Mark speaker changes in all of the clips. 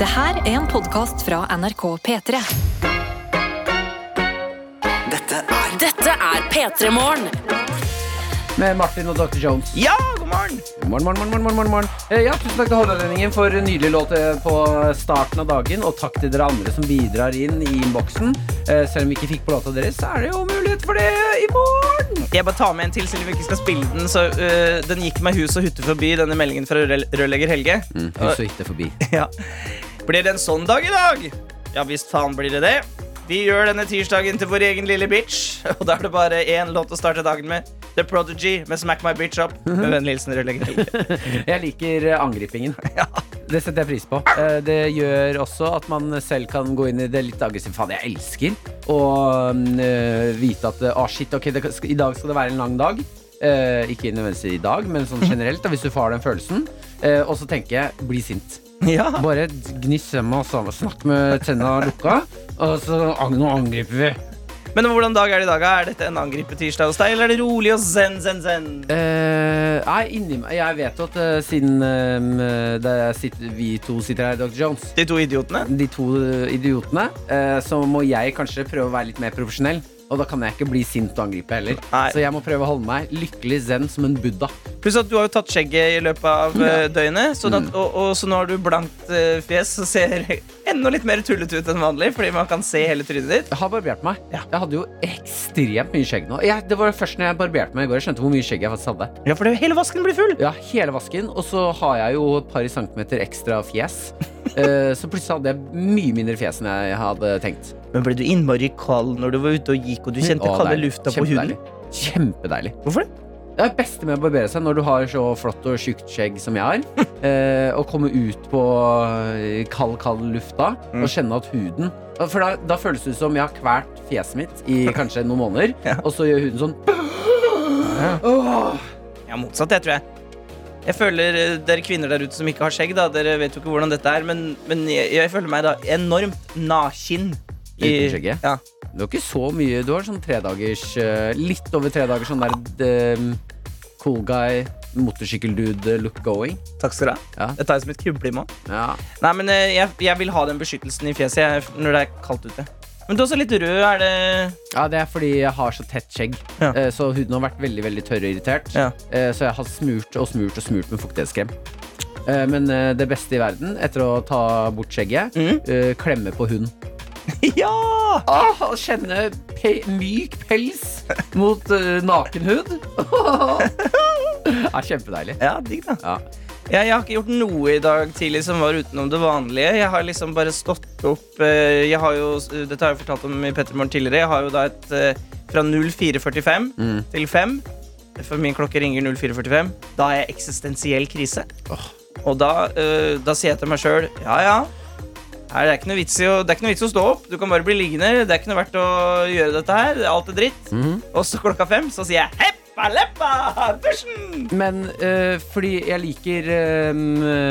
Speaker 1: Det her er en podkast fra NRK P3.
Speaker 2: Dette er
Speaker 3: Dette er P3 Morgen.
Speaker 4: Med Martin og Dr. Jones.
Speaker 5: Ja, god morgen!
Speaker 4: Morgen, morgen, morgen, morgen, morgen, morgen. Eh, Ja, Tusen takk til Hordalendingen for en nydelig låt eh, på starten av dagen. Og takk til dere andre som bidrar inn i innboksen. Eh, Selv om vi ikke fikk på låta deres, så er det jo mulighet for det i morgen.
Speaker 5: Jeg bare tar med en til siden vi ikke skal spille den. Så øh, Den gikk meg hus og hutte forbi, denne meldingen fra rør- rørlegger Helge.
Speaker 4: Mm, Hus og hytte forbi.
Speaker 5: Ja. Blir det en sånn dag i dag? Ja visst faen blir det det. Vi gjør denne tirsdagen til vår egen lille bitch. Og da er det bare én låt å starte dagen med. The Prodigy med Smack My Bitch Up. Med vennlig hilsen
Speaker 4: Jeg liker angripingen. angripingen. Det setter jeg pris på. Eh, Det gjør også at man selv kan gå inn i det litt aggressivt. Faen, jeg elsker å mm, eh, vite at Å, shit, ok, det, i dag skal det være en lang dag. Eh, ikke nødvendigvis i dag, men sånn generelt, hvis du får den følelsen. Eh, og så tenker jeg bli sint.
Speaker 5: Ja.
Speaker 4: Bare gniss hjemme og snakk med tenna lukka, og så nå angriper vi.
Speaker 5: Men hvordan dag er det i dag? Er dette en angripetirsdag hos deg, eller er det rolig og zen, zen, zen?
Speaker 4: Uh, nei, inni meg Jeg vet jo at uh, siden eh, det sitter, vi to sitter her, Dr. Jones
Speaker 5: De to idiotene?
Speaker 4: de to idiotene, eh, så må jeg kanskje prøve å være litt mer profesjonell. Og da kan jeg ikke bli sint og angripe heller.
Speaker 5: Nei.
Speaker 4: Så jeg må prøve å holde meg lykkelig zen som en buddha.
Speaker 5: Pluss at du har jo tatt skjegget i løpet av ja. døgnet. så at, og, og så nå har du blankt eh, fjes og ser enda litt mer tullete ut enn vanlig. Fordi man kan se hele trynet ditt.
Speaker 4: Jeg har barbert meg.
Speaker 5: Ja.
Speaker 4: Jeg hadde jo ekstremt mye skjegg nå. Jeg, det var først når jeg barberte meg i går, jeg skjønte hvor mye skjegg jeg faktisk hadde.
Speaker 5: Ja, for det, hele vasken blir full.
Speaker 4: Ja, hele vasken. Og så har jeg jo et par centimeter ekstra fjes. uh, så plutselig hadde jeg mye mindre fjes enn jeg hadde tenkt.
Speaker 5: Men ble du innmari kald når du var ute og gikk og du kjente kalde lufta på huden?
Speaker 4: Kjempedeilig.
Speaker 5: Hvorfor det?
Speaker 4: Det er det beste med å barbere seg når du har så flott og tjukt skjegg som jeg har. Eh, å komme ut på eh, kald, kald lufta
Speaker 5: Mm.
Speaker 4: og kjenne at huden For da, da føles det som jeg har kvalt fjeset mitt i kanskje noen måneder,
Speaker 5: Ja.
Speaker 4: og så gjør huden sånn Åh.
Speaker 5: Ja, motsatt, det tror jeg. Jeg føler eh, Dere kvinner der ute som ikke har skjegg, da Dere vet jo ikke hvordan dette er, men, men jeg, jeg føler meg da enormt nakin.
Speaker 4: Uten skjegget?
Speaker 5: Ja.
Speaker 4: Du har ikke så mye. Du har sånn tredagers eh, Litt over tre dager sånn der eh, cool guy, motorsykkeldude look going.
Speaker 5: Takk skal du ha.
Speaker 4: Ja.
Speaker 5: Det tar jeg som et kompliment.
Speaker 4: Ja.
Speaker 5: Nei, men eh, jeg, jeg vil ha den beskyttelsen i fjeset når det er kaldt ute. Men du er også litt rød. Er det
Speaker 4: ja, det er fordi jeg har så tett skjegg.
Speaker 5: Ja.
Speaker 4: Så huden har vært veldig veldig tørr og irritert.
Speaker 5: Ja.
Speaker 4: Så jeg har smurt og smurt og smurt med fuktighetskrem. Men det beste i verden, etter å ta bort skjegget, eh, klemme på hunden.
Speaker 5: Ja!
Speaker 4: Åh, å kjenne pe myk pels mot eh, nakenhud. ja, kjempedeilig.
Speaker 5: Ja, digg, da.
Speaker 4: Ja.
Speaker 5: Jeg, jeg har ikke gjort noe i dag tidlig som var utenom det vanlige. Jeg har liksom bare stått opp eh, Jeg har jo, Dette har jeg fortalt om i Pettermorgen tidligere. Jeg har jo da et eh, fra 04.45
Speaker 4: Mm.
Speaker 5: til 5. For min klokke ringer 04.45. Da er jeg eksistensiell krise.
Speaker 4: Åh.
Speaker 5: Og da, eh, da sier jeg til meg sjøl ja, ja. Her, det, er å, det er ikke noe vits i å stå opp. Du kan bare bli liggende. Det er ikke noe verdt å gjøre dette her. Alt er dritt.
Speaker 4: Mhm.
Speaker 5: Og så klokka fem så sier jeg heppa leppa, dusjen!
Speaker 4: Men eh, fordi jeg liker eh,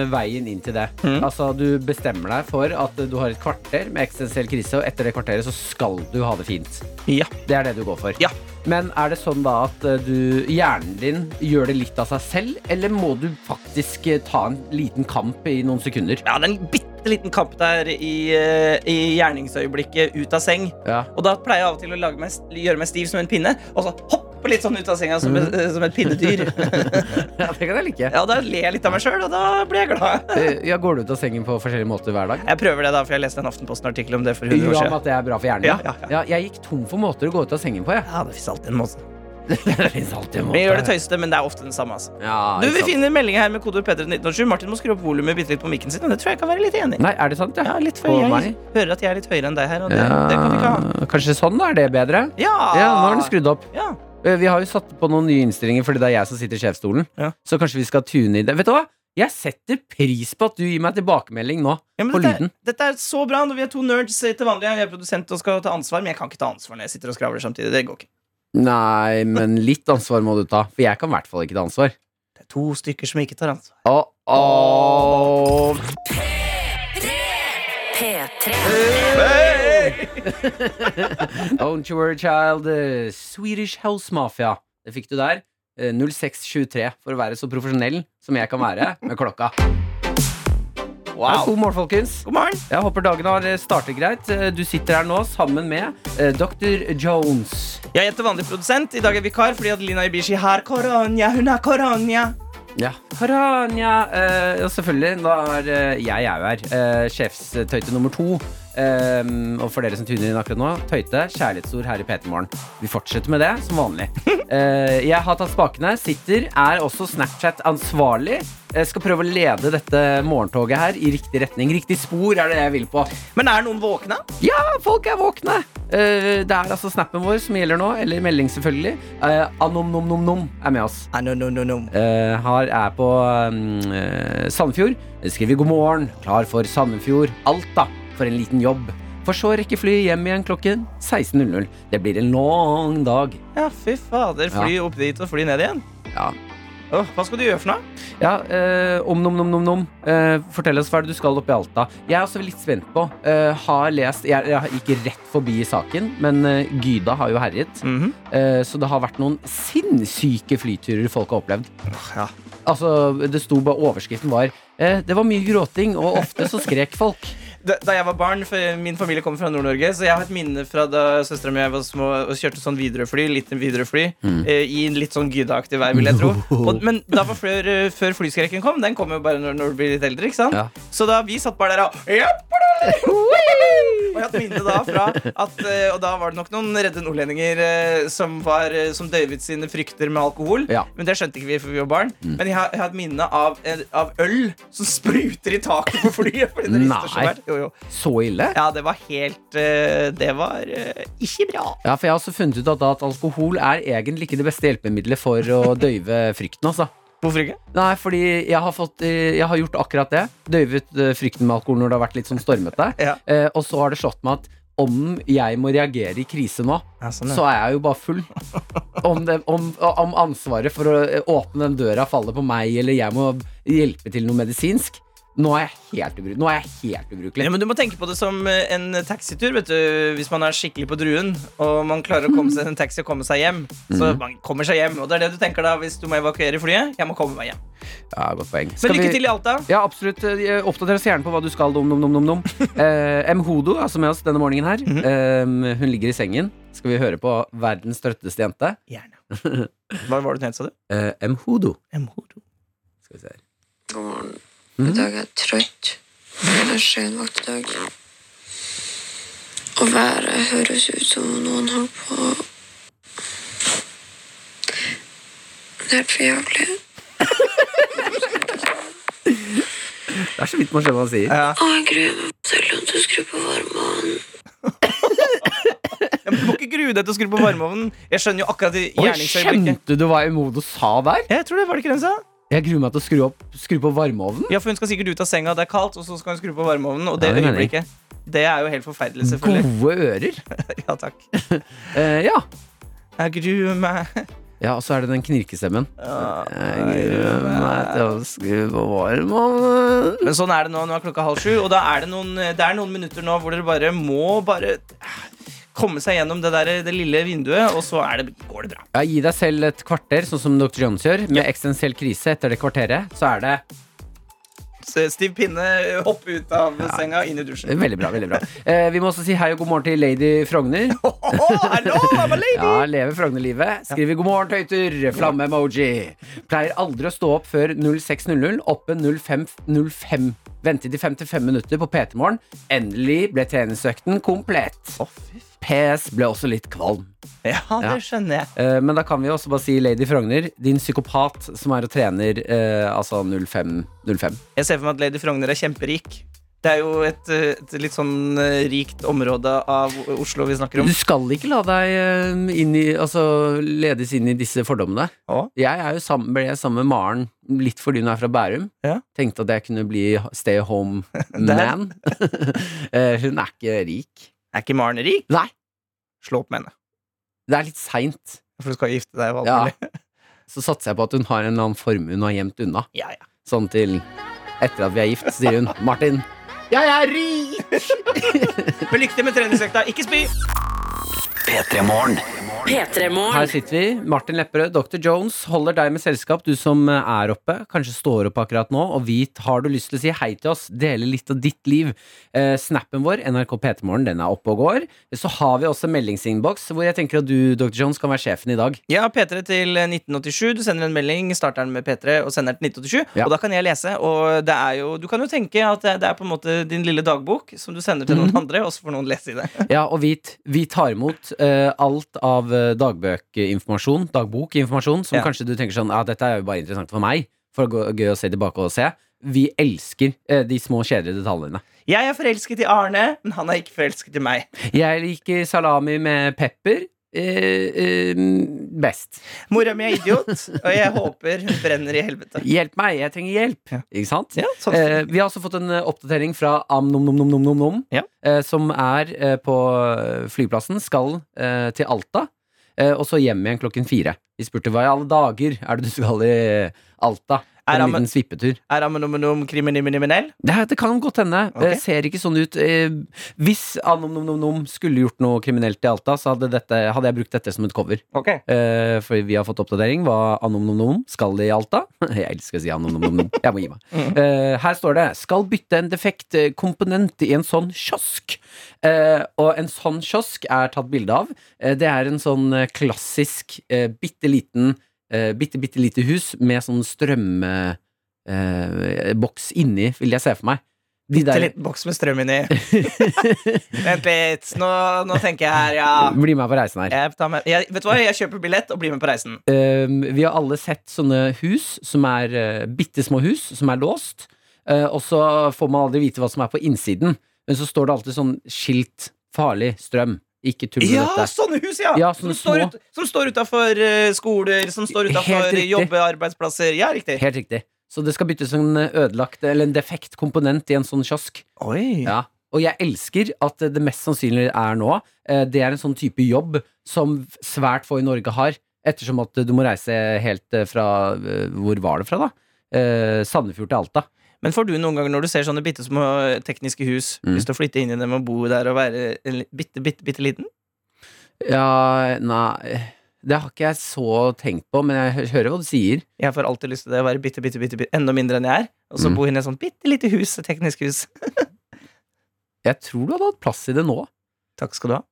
Speaker 4: veien inn til det.
Speaker 5: Mm.
Speaker 4: Altså, Du bestemmer deg for at du har et kvarter med eksistensiell krise, og etter det kvarteret så skal du ha det fint.
Speaker 5: Ja.
Speaker 4: Det er det du går for.
Speaker 5: Ja.
Speaker 4: Men er det sånn da at eh, du, hjernen din gjør det litt av seg selv, eller må du faktisk eh, ta en liten kamp i noen sekunder?
Speaker 5: Ja, det er en bitte liten kamp der i, eh, i gjerningsøyeblikket ut av seng.
Speaker 4: Ja.
Speaker 5: Og da pleier jeg av og til å meg, gjøre meg stiv som en pinne, og så hoppe litt sånn ut av senga som, et- som et pinnedyr.
Speaker 4: ja, det kan jeg like.
Speaker 5: ja, Da ler jeg litt av meg sjøl, og da blir jeg glad.
Speaker 4: Eh, Ja, Går du ut av sengen på forskjellige måter hver dag?
Speaker 5: Jeg prøver det, da, for jeg leste en Aftenposten-artikkel om det for 100
Speaker 4: Ja,
Speaker 5: år
Speaker 4: om
Speaker 5: Ja,
Speaker 4: at det er bra for hjernen?
Speaker 5: Ja, ja, ja.
Speaker 4: Jeg gikk tom for måter å gå ut av sengen på. Jeg.
Speaker 5: Ja, det fins alltid en måte.
Speaker 4: det finnes alltid en
Speaker 5: Vi gjør det tøyste, men det er ofte den samme. altså.
Speaker 4: Ja,
Speaker 5: Du,
Speaker 4: vil
Speaker 5: Vi
Speaker 4: sant.
Speaker 5: finner melding her med kodeord P31987. Martin må skru opp volumet bitte litt på mikken sin, og det tror jeg kan være litt enig i.
Speaker 4: Nei, er det sant?
Speaker 5: Ja, litt for
Speaker 4: På
Speaker 5: jeg
Speaker 4: meg?
Speaker 5: hører at jeg er litt høyere enn deg her, og det, det kan vi ikke ha.
Speaker 4: Kanskje sånn, da? Er det bedre?
Speaker 5: Ja,
Speaker 4: Ja, nå er den skrudd opp.
Speaker 5: Ja.
Speaker 4: Eh, Vi har jo satt på noen nye innstillinger fordi det er jeg som sitter i sjefsstolen.
Speaker 5: Ja.
Speaker 4: Så kanskje vi skal tune i det. Vet du hva? Jeg setter pris på at du gir meg tilbakemelding nå.
Speaker 5: Ja, men
Speaker 4: På
Speaker 5: dette,
Speaker 4: lyden.
Speaker 5: dette er så bra når vi er to nerds til vanlig. Jeg er produsent og skal ta ansvar, men jeg kan ikke ta ansvar når jeg sitter og skravler samtidig. Det går ikke.
Speaker 4: Nei, men litt ansvar må du ta. For jeg kan i hvert fall ikke ta ansvar.
Speaker 5: Det er to stykker som ikke tar ansvar.
Speaker 4: Åh, oh.
Speaker 1: P3.
Speaker 4: Don't you worry, child. Eh, Swedish House Mafia. Det fikk du der. Eh, 0623, for å være så profesjonell som jeg kan være med klokka.
Speaker 5: Wow.
Speaker 4: God morgen, folkens.
Speaker 5: God morgen.
Speaker 4: Jeg håper dagen har startet greit. Eh, Du sitter her nå sammen med eh, Dr. Jones.
Speaker 5: Jeg heter vanlig produsent. I dag er vikar fordi Adelina Ibishi har korona. Hun har korona.
Speaker 4: Ja. Karanja. Eh, og selvfølgelig, da er eh, jeg er jo her. Sjefstøyte nummer to. Eh, og for dere som tuner inn akkurat nå, tøyte, kjærlighetsord her i P3 Morgen. Vi fortsetter med det som vanlig. Uh, jeg har tatt spakene, sitter, er også Snapchat-ansvarlig. Jeg skal prøve å lede dette morgentoget her i riktig retning. Riktig spor er det jeg vil på.
Speaker 5: Men er noen våkne?
Speaker 4: Ja, folk er våkne! Uh, det er altså snappen vår som gjelder nå, eller melding selvfølgelig. Uh, Anom-nom-nom-nom er med oss.
Speaker 5: No, no, no, no.
Speaker 4: Eh, er på um, Sandefjord. Skriver god morgen, klar for Sandefjord. Alta for en liten jobb. For så rekke flyet hjem igjen klokken 16.00. Det blir en lang dag.
Speaker 5: Ja, fy fader. Fly opp dit og fly ned igjen.
Speaker 4: Ja,
Speaker 5: Oh, hva skal du gjøre for noe?
Speaker 4: ja eh, om nom nom nom nom. Eh, fortell oss hva du skal opp i Alta. Jeg er også litt spent på. eh, har lest Jeg, jeg gikk rett forbi saken, men eh, Gyda har jo herjet.
Speaker 5: Mhm.
Speaker 4: Eh, så det har vært noen sinnssyke flyturer folk har opplevd.
Speaker 5: Ja.
Speaker 4: Altså, det sto bare Overskriften var eh, Det var mye gråting, og ofte så skrek folk.
Speaker 5: Da, jeg var barn, for min familie kommer fra Nord-Norge, så jeg har et minne fra da søstera mi og jeg var små og kjørte sånn Widerøe-fly, litt Widerøe-fly, eh, i en litt sånn Gyda-aktig vei, vil jeg tro. Og, men da var før, eh, før flyskrekken kom, den kom jo bare når, når du blir litt eldre, ikke sant?
Speaker 4: Ja.
Speaker 5: Så da vi satt bare der og Og jeg har hatt minne da fra at eh, Og da var det nok noen redde nordlendinger som, var, som døyvet sine frykter med alkohol.
Speaker 4: Ja.
Speaker 5: Men det skjønte ikke vi for vi var barn. Men jeg har, jeg har et minne av, av øl som spruter i taket på flyet. Fordi det rister så fælt. Jo, jo.
Speaker 4: Så ille?
Speaker 5: Ja, det var helt eh, Det var eh, ikke bra.
Speaker 4: Ja, for jeg har også funnet ut at, at alkohol er egentlig ikke det beste hjelpemiddelet for å døyve frykten. altså
Speaker 5: Hvorfor ikke?
Speaker 4: Nei, fordi jeg har, fått, eh, jeg har gjort akkurat det. Døyvet frykten med alkohol når det har vært litt sånn stormete.
Speaker 5: Ja.
Speaker 4: Eh, og så har det slått meg at om jeg må reagere i krise nå,
Speaker 5: Ja, sånn,
Speaker 4: så er jeg jo bare full. Om, det, om, om ansvaret for å åpne den døra faller på meg, eller jeg må hjelpe til noe medisinsk, nå er jeg helt, ubru nå er jeg helt ubrukelig.
Speaker 5: Ja, men Du må tenke på det som eh, en taxitur. vet du Hvis man er skikkelig på druen, og man klarer å komme seg en taxi og komme seg hjem. Så man kommer seg hjem Og det er det du tenker da hvis du må evakuere flyet. Jeg må komme meg hjem
Speaker 4: Ja, godt poeng.
Speaker 5: Men lykke til i Alta.
Speaker 4: Ja, absolutt. Eh, Oppdater oss gjerne på hva du skal. Dum, dum, dum, dum, dum. Eh, M. Hodo er altså med oss denne morgenen her. eh, hun ligger i sengen. Skal vi høre på verdens trøtteste jente?
Speaker 5: Gjerne. Hva var det hun het, sa du?
Speaker 4: Eh, M. Hodo.
Speaker 5: M-Hodo.
Speaker 4: Skal vi se her.
Speaker 2: God morgen. I dag er jeg trøtt. Det er sen vaktdag. Og været høres ut som noen holder på Det er for jævlig.
Speaker 4: Det er så vidt man skjønner hva han sier.
Speaker 5: Ja.
Speaker 2: Å, jeg gruer meg selv om du skrur på varmeovnen.
Speaker 5: Du må ikke grue deg til å skru på varmeovnen. Jeg skjønner jo akkurat i
Speaker 4: Oi,
Speaker 5: gjerningsøyeblikket.
Speaker 4: Skjønte du hva M. Hodo sa der?
Speaker 5: Jeg tror det var det ikke den sa.
Speaker 4: Jeg gruer meg til å skru, opp, skru på varmeovnen.
Speaker 5: Ja, for Hun skal sikkert ut av senga, det er kaldt, og så skal hun skru på varmeovnen. Og
Speaker 4: Ja,
Speaker 5: det
Speaker 4: det
Speaker 5: øyeblikket Det er jo helt forferdelig, selvfølgelig.
Speaker 4: Gode ører.
Speaker 5: Ja, takk.
Speaker 4: uh, ja.
Speaker 5: Jeg gruer meg.
Speaker 4: ja, og så er det den knirkestemmen.
Speaker 5: Ja,
Speaker 4: Jeg gruer meg til å skru på varmeovnen.
Speaker 5: Men sånn er det nå. Nå er klokka halv sju, og da er det noen, det er noen minutter nå hvor dere bare må bare komme seg gjennom det, der, det lille vinduet, og så er det, går det bra.
Speaker 4: Ja, gi deg selv et kvarter, sånn som Dr. Jones gjør. Med eksistensiell krise etter det kvarteret, så er det
Speaker 5: Stiv pinne, hoppe ut av senga, inn i dusjen.
Speaker 4: veldig bra. veldig bra eh, Vi må også si hei og god morgen til Lady Frogner.
Speaker 5: Oh, I'm a lady!
Speaker 4: Ja, Leve Frogner-livet. Skriver 'god morgen, tøyter'. Flamme-emoji. Pleier aldri å stå opp før 06.00. Oppe 05.05. Ventet i 55 minutter på PT-morgen. Endelig ble treningsøkten komplett.
Speaker 5: Å, fy
Speaker 4: PS ble også litt kvalm.
Speaker 5: Ja, det skjønner jeg.
Speaker 4: Eh, men da kan vi også bare si Lady Frogner, din psykopat som er og trener eh, altså 05. 05.
Speaker 5: Jeg ser for meg at Lady Frogner er kjemperik. Det er jo et, et litt sånn eh, rikt område av Oslo vi snakker om.
Speaker 4: Du skal ikke la deg eh, inn i, altså, ledes inn i disse fordommene.
Speaker 5: Ja.
Speaker 4: Jeg er jo sammen, ble sammen med Maren litt fordi hun er fra Bærum.
Speaker 5: Ja.
Speaker 4: Tenkte at jeg kunne bli stay home man. Eh, hun er ikke rik.
Speaker 5: Er ikke Maren rik?
Speaker 4: Nei,
Speaker 5: Slå opp med henne.
Speaker 4: det er litt seint.
Speaker 5: For du skal gifte deg og alt
Speaker 4: Ja. Så satser jeg på at hun har en eller annen formue hun har gjemt unna.
Speaker 5: Ja, ja.
Speaker 4: Sånn til etter at vi er gift, sier hun. Martin, jeg er rik!
Speaker 5: Lykke til med treningsøkta. Ikke spy!
Speaker 3: P3
Speaker 4: Her
Speaker 3: Morgen.
Speaker 4: sitter vi. Martin Lepperød, Dr. Jones holder deg med selskap, du som er oppe, kanskje står opp akkurat nå, og vit, har du lyst til å si hei til oss, dele litt av ditt liv. Eh, snappen vår, NRK P3morgen, den er oppe og går. Så har vi også meldingsinnboks, hvor jeg tenker at du, Dr. Jones, kan være sjefen i dag.
Speaker 5: Ja, P3 til 1987. Du sender en melding, starter den med P3 og sender den til 1987.
Speaker 4: Ja.
Speaker 5: Og da kan jeg lese. Og det er jo, du kan jo tenke at det er på en måte din lille dagbok som du sender til
Speaker 4: noen
Speaker 5: noen andre, og så får noen lese i det.
Speaker 4: Ja, og vit, vi tar imot uh, alt av eh, dagbøkinformasjon, dagbokinformasjon, som
Speaker 5: Ja.
Speaker 4: kanskje du tenker sånn, ja, dette er jo bare interessant for meg, for å gå, gøy å se tilbake og se. Vi elsker eh, de små kjedelige detaljene.
Speaker 5: Jeg er forelsket i Arne, men han er ikke forelsket i meg.
Speaker 4: Jeg liker salami med pepper eh, eh, best.
Speaker 5: Mora mi er idiot, og jeg håper hun brenner i helvete.
Speaker 4: Hjelp meg, jeg trenger hjelp.
Speaker 5: Ja.
Speaker 4: Ikke sant?
Speaker 5: Ja, sånn.
Speaker 4: Eh, vi har også fått en eh, oppdatering fra Amnomnomnomnomnom,
Speaker 5: Ja.
Speaker 4: eh, som er eh, på flyplassen, skal eh, til Alta, eh, og så hjem igjen klokken fire. Vi spurte hva i alle dager er det du skal i Alta?
Speaker 5: Er
Speaker 4: En liten svippetur.
Speaker 5: Er Amenomenom kriminell?
Speaker 4: Det, det kan godt hende.
Speaker 5: Okay.
Speaker 4: Det ser ikke sånn ut. Eh, hvis Anomnomnomnom skulle gjort noe kriminelt i Alta, så hadde, dette, hadde jeg brukt dette som et cover.
Speaker 5: Okay.
Speaker 4: Eh, for vi har fått oppdatering hva Anomnomnom skal i Alta. Jeg elsker å si Anomnomnom. Jeg må gi meg. Eh, her står det 'Skal bytte en defekt komponent i en sånn kiosk'. Eh, og en sånn kiosk er tatt bilde av. Det er en sånn klassisk eh, bitte liten eh, Bitte, bitte lite hus med sånn strømboks eh, inni, vil jeg se for meg. De
Speaker 5: Bitte liten boks med strøm inni. Vent litt. Nå, nå tenker jeg her, ja.
Speaker 4: Bli med på reisen her.
Speaker 5: Jeg med, jeg, vet du hva, jeg kjøper billett og blir med på reisen.
Speaker 4: Um, vi har alle sett sånne hus som er uh, bitte små hus, som er låst. Uh, og så får man aldri vite hva som er på innsiden. Men så står det alltid sånn skilt 'farlig strøm'. Ikke tull med
Speaker 5: Ja,
Speaker 4: dette.
Speaker 5: sånne hus, ja!
Speaker 4: Ja,
Speaker 5: som, står ut, som står utafor eh, skoler, som står utafor jobbearbeidsplasser. Ja, riktig.
Speaker 4: Helt riktig. Så det skal byttes en ødelagt eller en defekt komponent i en sånn kiosk.
Speaker 5: Oi.
Speaker 4: Ja. Og jeg elsker at det mest sannsynlig er nå, eh, det er en sånn type jobb som svært få i Norge har, ettersom at du må reise helt eh, fra eh, Hvor var det fra, da? Eh, Sandefjord til Alta.
Speaker 5: Men får du noen ganger når du ser sånne bitte små tekniske hus,
Speaker 4: Mm.
Speaker 5: lyst til å flytte inn i dem og bo der og være en bitte, bitte, bitte liten?
Speaker 4: Ja, nei Det har ikke jeg så tenkt på, men jeg hører hva du sier.
Speaker 5: Jeg får alltid lyst til det å være bitte, bitte, bitte, bitte enda mindre enn jeg er. Og så
Speaker 4: Mm.
Speaker 5: bo inn i et sånt bitte lite hus, et teknisk hus.
Speaker 4: Jeg tror du hadde hatt plass i det nå.
Speaker 5: Takk skal du ha.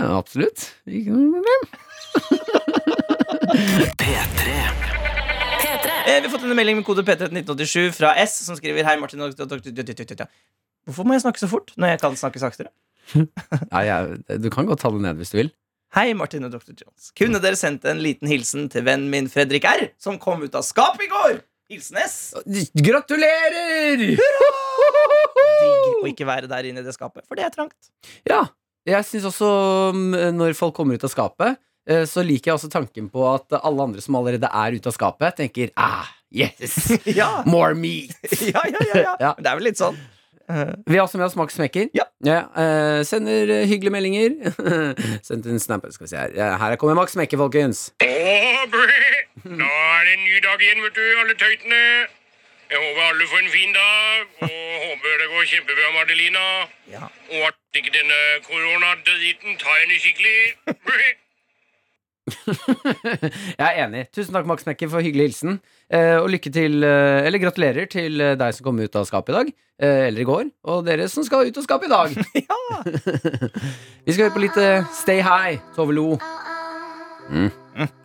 Speaker 4: Ja, absolutt. Ikke noe problem.
Speaker 3: P3.
Speaker 5: Eh, vi har fått en melding med kode P31987 fra S, som skriver Hei, Martin. Hvorfor må jeg snakke så fort når jeg kan snakke saktere?
Speaker 4: Ja, ja, du kan godt ta det ned hvis du vil.
Speaker 5: Hei, Martin og Dr. Jones. Kunne dere sendt en liten hilsen til vennen min Fredrik R, som kom ut av skapet i går? Hilsen S.
Speaker 4: Gratulerer!
Speaker 5: Digg å ikke være der inne i det skapet, for det er trangt.
Speaker 4: Ja. Jeg syns også mm, når folk kommer ut av skapet, så liker jeg også tanken på at alle andre som allerede er ute av skapet, tenker ah, yes!
Speaker 5: Ja,
Speaker 4: More meat!
Speaker 5: ja, ja, ja, ja.
Speaker 4: Ja.
Speaker 5: Det er vel litt sånn. Eh,
Speaker 4: Vi har også med oss Max Mekker.
Speaker 5: Ja.
Speaker 4: eh, sender eh, hyggelige meldinger. Sendt en snap. Skal vi se her. Ja, Her kommer Max Mekker, folkens.
Speaker 6: Brø. Da er det en ny dag igjen, vet du, alle tøytene. Jeg håper alle får en fin dag, og håper det går kjempebra med Adelina.
Speaker 5: Ja.
Speaker 6: Og at ikke denne koronadriten tar henne skikkelig.
Speaker 4: Jeg er enig. Tusen takk, Max Mekker, for hyggelig hilsen. Eh, og lykke til, eh, eller gratulerer til eh, deg som kom ut av skapet i dag. Eh, eller i går. Og dere som skal ut av skapet i dag. Vi skal høre på litt eh, Stay High, Tove Lo. Mm.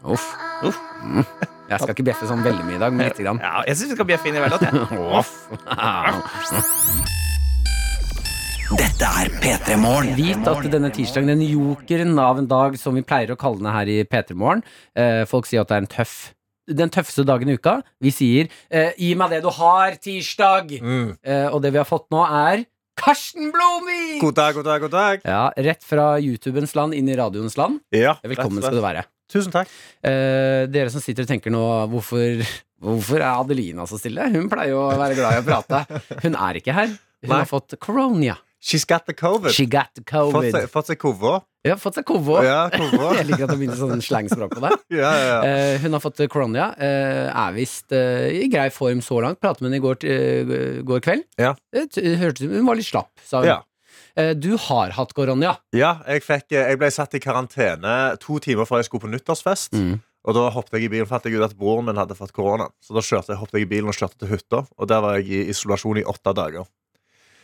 Speaker 4: Uff.
Speaker 5: Uff.
Speaker 4: Mm. Jeg skal ikke bjeffe sånn veldig mye i dag, men lite grann.
Speaker 5: Ja, jeg syns vi skal bjeffe inn
Speaker 7: Dette er P3 Morgen.
Speaker 4: Vit at denne tirsdagen, den jokeren av en dag som vi pleier å kalle den her i P3 Morgen eh, Folk sier at det er en tøff den tøffeste dagen i uka. Vi sier eh, 'gi meg det du har, tirsdag'. Eh, og det vi har fått nå, er Karsten Blomvik!
Speaker 8: God dag, god dag, god dag.
Speaker 4: Ja, Rett fra YouTubens land inn i radioens land.
Speaker 8: Ja,
Speaker 4: Velkommen skal du være.
Speaker 8: Tusen takk.
Speaker 4: Eh, dere som sitter og tenker nå hvorfor, hvorfor er Adelina så stille? Hun pleier jo å være glad i å prate. Hun er ikke her. Hun
Speaker 8: Nei.
Speaker 4: har fått corona.
Speaker 8: She's got the covid.
Speaker 4: She got the covid.
Speaker 8: fått seg kova.
Speaker 4: Ja, fått seg kovo.
Speaker 8: Ja.
Speaker 4: Jeg liker at det begynner sånn slangspråk på deg.
Speaker 8: Ja, ja.
Speaker 4: Eh, hun har fått koronia. Uh, er visst uh, i grei form så langt. Pratet med henne i går, eh, går kveld. T- Hun var litt slapp, sa hun.
Speaker 8: Ja.
Speaker 4: Eh, Du har hatt koronia. ja.
Speaker 8: Jeg, fikk, eh, jeg ble satt i karantene to timer før jeg skulle på nyttårsfest.
Speaker 4: Mm.
Speaker 8: Og da hoppet jeg i bilen, fant jeg ut at broren min hadde fått korona. Så da kjørte jeg, hoppet jeg i bilen og kjørte til hytta. Og der var jeg i isolasjon i åtte dager.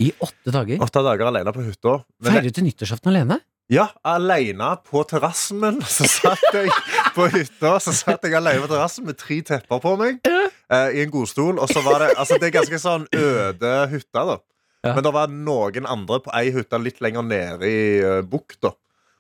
Speaker 4: I åtte dager.
Speaker 8: Åtte dager alene på hytta.
Speaker 4: Feiret du nyttårsaften alene?
Speaker 8: ja, alene på terrassen min. Så satt jeg på hytta Så satt jeg alene på terrassen med tre tepper på meg. eh, I en godstol. Og så var det Altså, det er ganske sånn øde hytte, da.
Speaker 4: Ja.
Speaker 8: Men det var noen andre på ei hytte litt lenger nede i uh, bukta.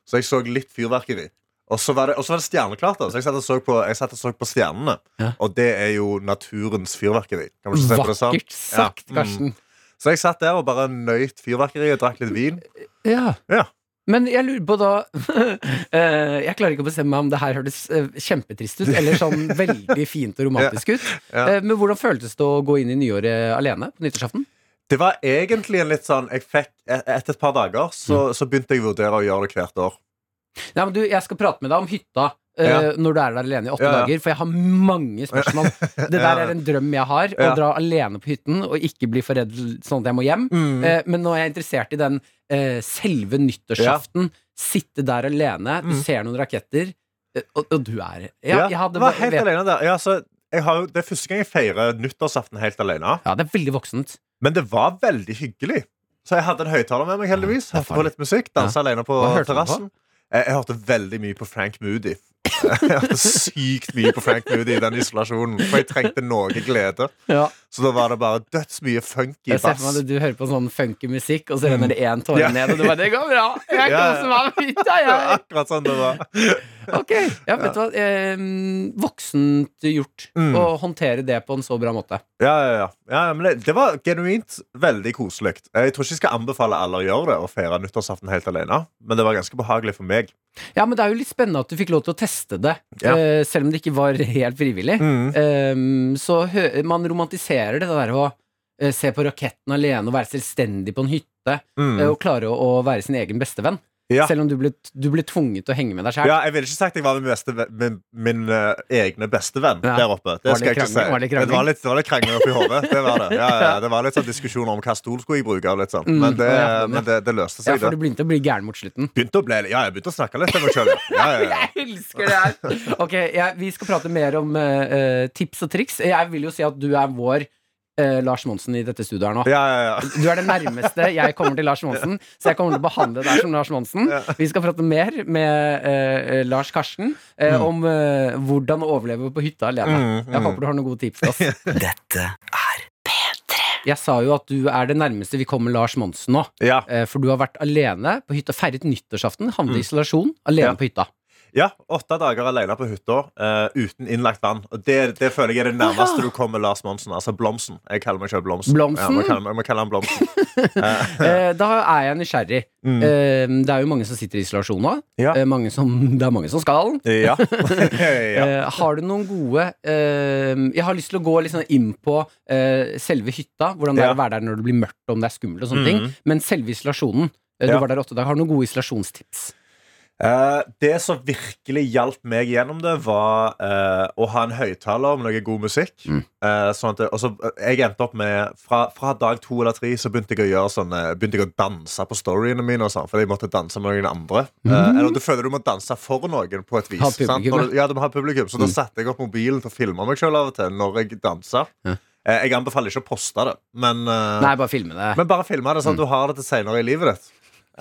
Speaker 8: Så jeg så litt fyrverkeri. Og så var det, var det stjerneklart. da Så jeg satt og så på, og så på stjernene.
Speaker 4: Ja.
Speaker 8: Og det er jo naturens fyrverkeri.
Speaker 4: Vakkert sagt,
Speaker 8: Ja, mm.
Speaker 4: Karsten.
Speaker 8: Så jeg satt der og bare nøyt fyrverkeriet og drakk litt vin.
Speaker 4: Ja.
Speaker 8: Ja.
Speaker 4: Men jeg lurer på da eh, Jeg klarer ikke å bestemme meg om det her hørtes eh, kjempetrist ut, eller sånn veldig fint og romantisk ut.
Speaker 8: Ja.
Speaker 4: Eh, Men hvordan føltes det å gå inn i nyåret alene på nyttårsaften?
Speaker 8: Det var egentlig en litt sånn jeg fikk, Etter et par dager så, så begynte jeg å vurdere å gjøre det hvert år.
Speaker 4: Nei, men du, Jeg skal prate med deg om hytta
Speaker 8: Ja.
Speaker 4: når du er der alene i åtte
Speaker 8: Ja, ja.
Speaker 4: dager, for jeg har mange spørsmål. Det der er en drøm jeg har, å dra alene på hytten og ikke bli for redd sånn at jeg må hjem.
Speaker 8: Mm.
Speaker 4: Eh, men nå er jeg interessert i den eh, selve nyttårsaften. Sitte der alene, du
Speaker 8: Mm.
Speaker 4: ser noen raketter, eh, og, og du er
Speaker 8: Ja,
Speaker 4: jeg hadde,
Speaker 8: var helt
Speaker 4: vet-
Speaker 8: alene der. Ja, så jeg har det er første gang jeg feirer nyttårsaften helt alene.
Speaker 4: Ja, det er veldig voksent.
Speaker 8: Men det var veldig hyggelig. Så jeg hadde en høyttaler med meg, heldigvis. Hørte på litt musikk. Dansa alene på? terrassen. Jeg, jeg hørte veldig mye på Frank Moody. Jeg hadde sykt mye på Frank Moody i den isolasjonen. For jeg trengte noe glede.
Speaker 4: Ja.
Speaker 8: Så da var det bare dødsmye funky
Speaker 4: Jeg ser for meg
Speaker 8: bass.
Speaker 4: at du hører på sånn funky musikk, og så renner det én tåre
Speaker 8: Ja.
Speaker 4: ned, og du bare 'Det går bra. Jeg koser meg med hytta, jeg!'
Speaker 8: Ja, akkurat sånn det var.
Speaker 4: Ok, ja, vet du hva eh, Voksent gjort
Speaker 8: Mm.
Speaker 4: å håndtere det på en så bra måte.
Speaker 8: Ja, ja, ja. ja men det, det var genuint veldig koselig. Jeg tror ikke jeg skal anbefale alle å gjøre det å feire nyttårsaften helt alene, men det var ganske behagelig for meg.
Speaker 4: Ja, men det er jo litt spennende at du fikk lov til å teste det,
Speaker 8: Ja.
Speaker 4: Uh, selv om det ikke var helt frivillig.
Speaker 8: Mm.
Speaker 4: Um, så man romantiserer det der å uh, se på raketten alene og være selvstendig på en hytte,
Speaker 8: Mm.
Speaker 4: Uh, og klare å, å være sin egen bestevenn.
Speaker 8: Ja.
Speaker 4: Selv om du ble, du ble tvunget til å henge med deg sjøl.
Speaker 8: Ja, jeg ville ikke sagt jeg var min, beste, min, min uh, egne bestevenn
Speaker 4: Ja.
Speaker 8: der oppe. Det
Speaker 4: det krangling?
Speaker 8: si.
Speaker 4: Var det det
Speaker 8: var litt, litt krangling oppi hodet. Det var det. Ja, ja, det var litt sånn diskusjon om hva stol skulle jeg bruke. Litt sånn.
Speaker 4: Mm,
Speaker 8: Men, det,
Speaker 4: ja, ja.
Speaker 8: men det, det løste
Speaker 4: Ja,
Speaker 8: seg,
Speaker 4: for du begynte å bli gæren mot slutten.
Speaker 8: Begynte å bli, ja, jeg begynte å snakke litt til meg sjøl. Ja, ja, ja.
Speaker 4: Jeg elsker det her! Ok, Vi skal prate mer om eh, tips og triks. Jeg vil jo si at du er vår eh, Lars Monsen i dette studioet her nå.
Speaker 8: ja, ja, ja.
Speaker 4: Du er det nærmeste jeg kommer til Lars Monsen, så jeg kommer til å behandle deg som Lars Monsen. Vi skal prate mer med uh, Lars Karsten eh, om eh, hvordan å overleve på hytta alene.
Speaker 8: Mm, mm.
Speaker 4: Jeg håper du har noen gode tips til oss.
Speaker 7: Dette er
Speaker 4: Jeg sa jo at du er det nærmeste vi kommer Lars Monsen nå.
Speaker 8: ja.
Speaker 4: For du har vært alene på hytta, feiret nyttårsaften, havnet i isolasjon, alene
Speaker 8: Ja.
Speaker 4: på hytta.
Speaker 8: Ja, åtte dager alene på hytta uh, uten innlagt vann. Og det, det føler jeg er det nærmeste du kommer Lars Monsen. Altså Blomsen. Jeg kaller meg selv Blomsen.
Speaker 4: Blomsen?
Speaker 8: Ja, jeg må kalle, han Blomsen.
Speaker 4: uh, da er jeg nysgjerrig.
Speaker 8: Mm.
Speaker 4: Uh, det er jo mange som sitter i isolasjon nå.
Speaker 8: Ja.
Speaker 4: Eh, som, det er mange som skal.
Speaker 8: Ja. ja.
Speaker 4: Eh, har du noen gode eh, Jeg har lyst til å gå litt sånn inn på eh, selve hytta. Hvordan det er å være der når det blir mørkt, om det er skummelt og sånne ting.
Speaker 8: Mhm.
Speaker 4: Men selve isolasjonen. eh, Du
Speaker 8: Ja.
Speaker 4: var der åtte dager. Har du noen gode isolasjonstips?
Speaker 8: Eh, det som virkelig hjalp meg gjennom det, var eh, å ha en høyttaler om noe god musikk.
Speaker 4: Mm.
Speaker 8: Eh, sånn at og så, jeg endte opp med fra, fra dag to eller tre så begynte jeg å gjøre sånne Begynte jeg å danse på storyene mine, og sånn, fordi jeg måtte danse med noen andre. Eh, eller du føler du må danse for noen på et vis.
Speaker 4: Publikum,
Speaker 8: du, ja, du må ha publikum Så da
Speaker 4: Mm.
Speaker 8: satte jeg opp mobilen til å filme meg sjøl av og til når jeg dansa.
Speaker 4: Ja.
Speaker 8: Jeg anbefaler ikke å poste det, men,
Speaker 4: Nei, bare filme det.
Speaker 8: men bare filme det sånn at
Speaker 4: Mm.
Speaker 8: du har det til senere i livet ditt.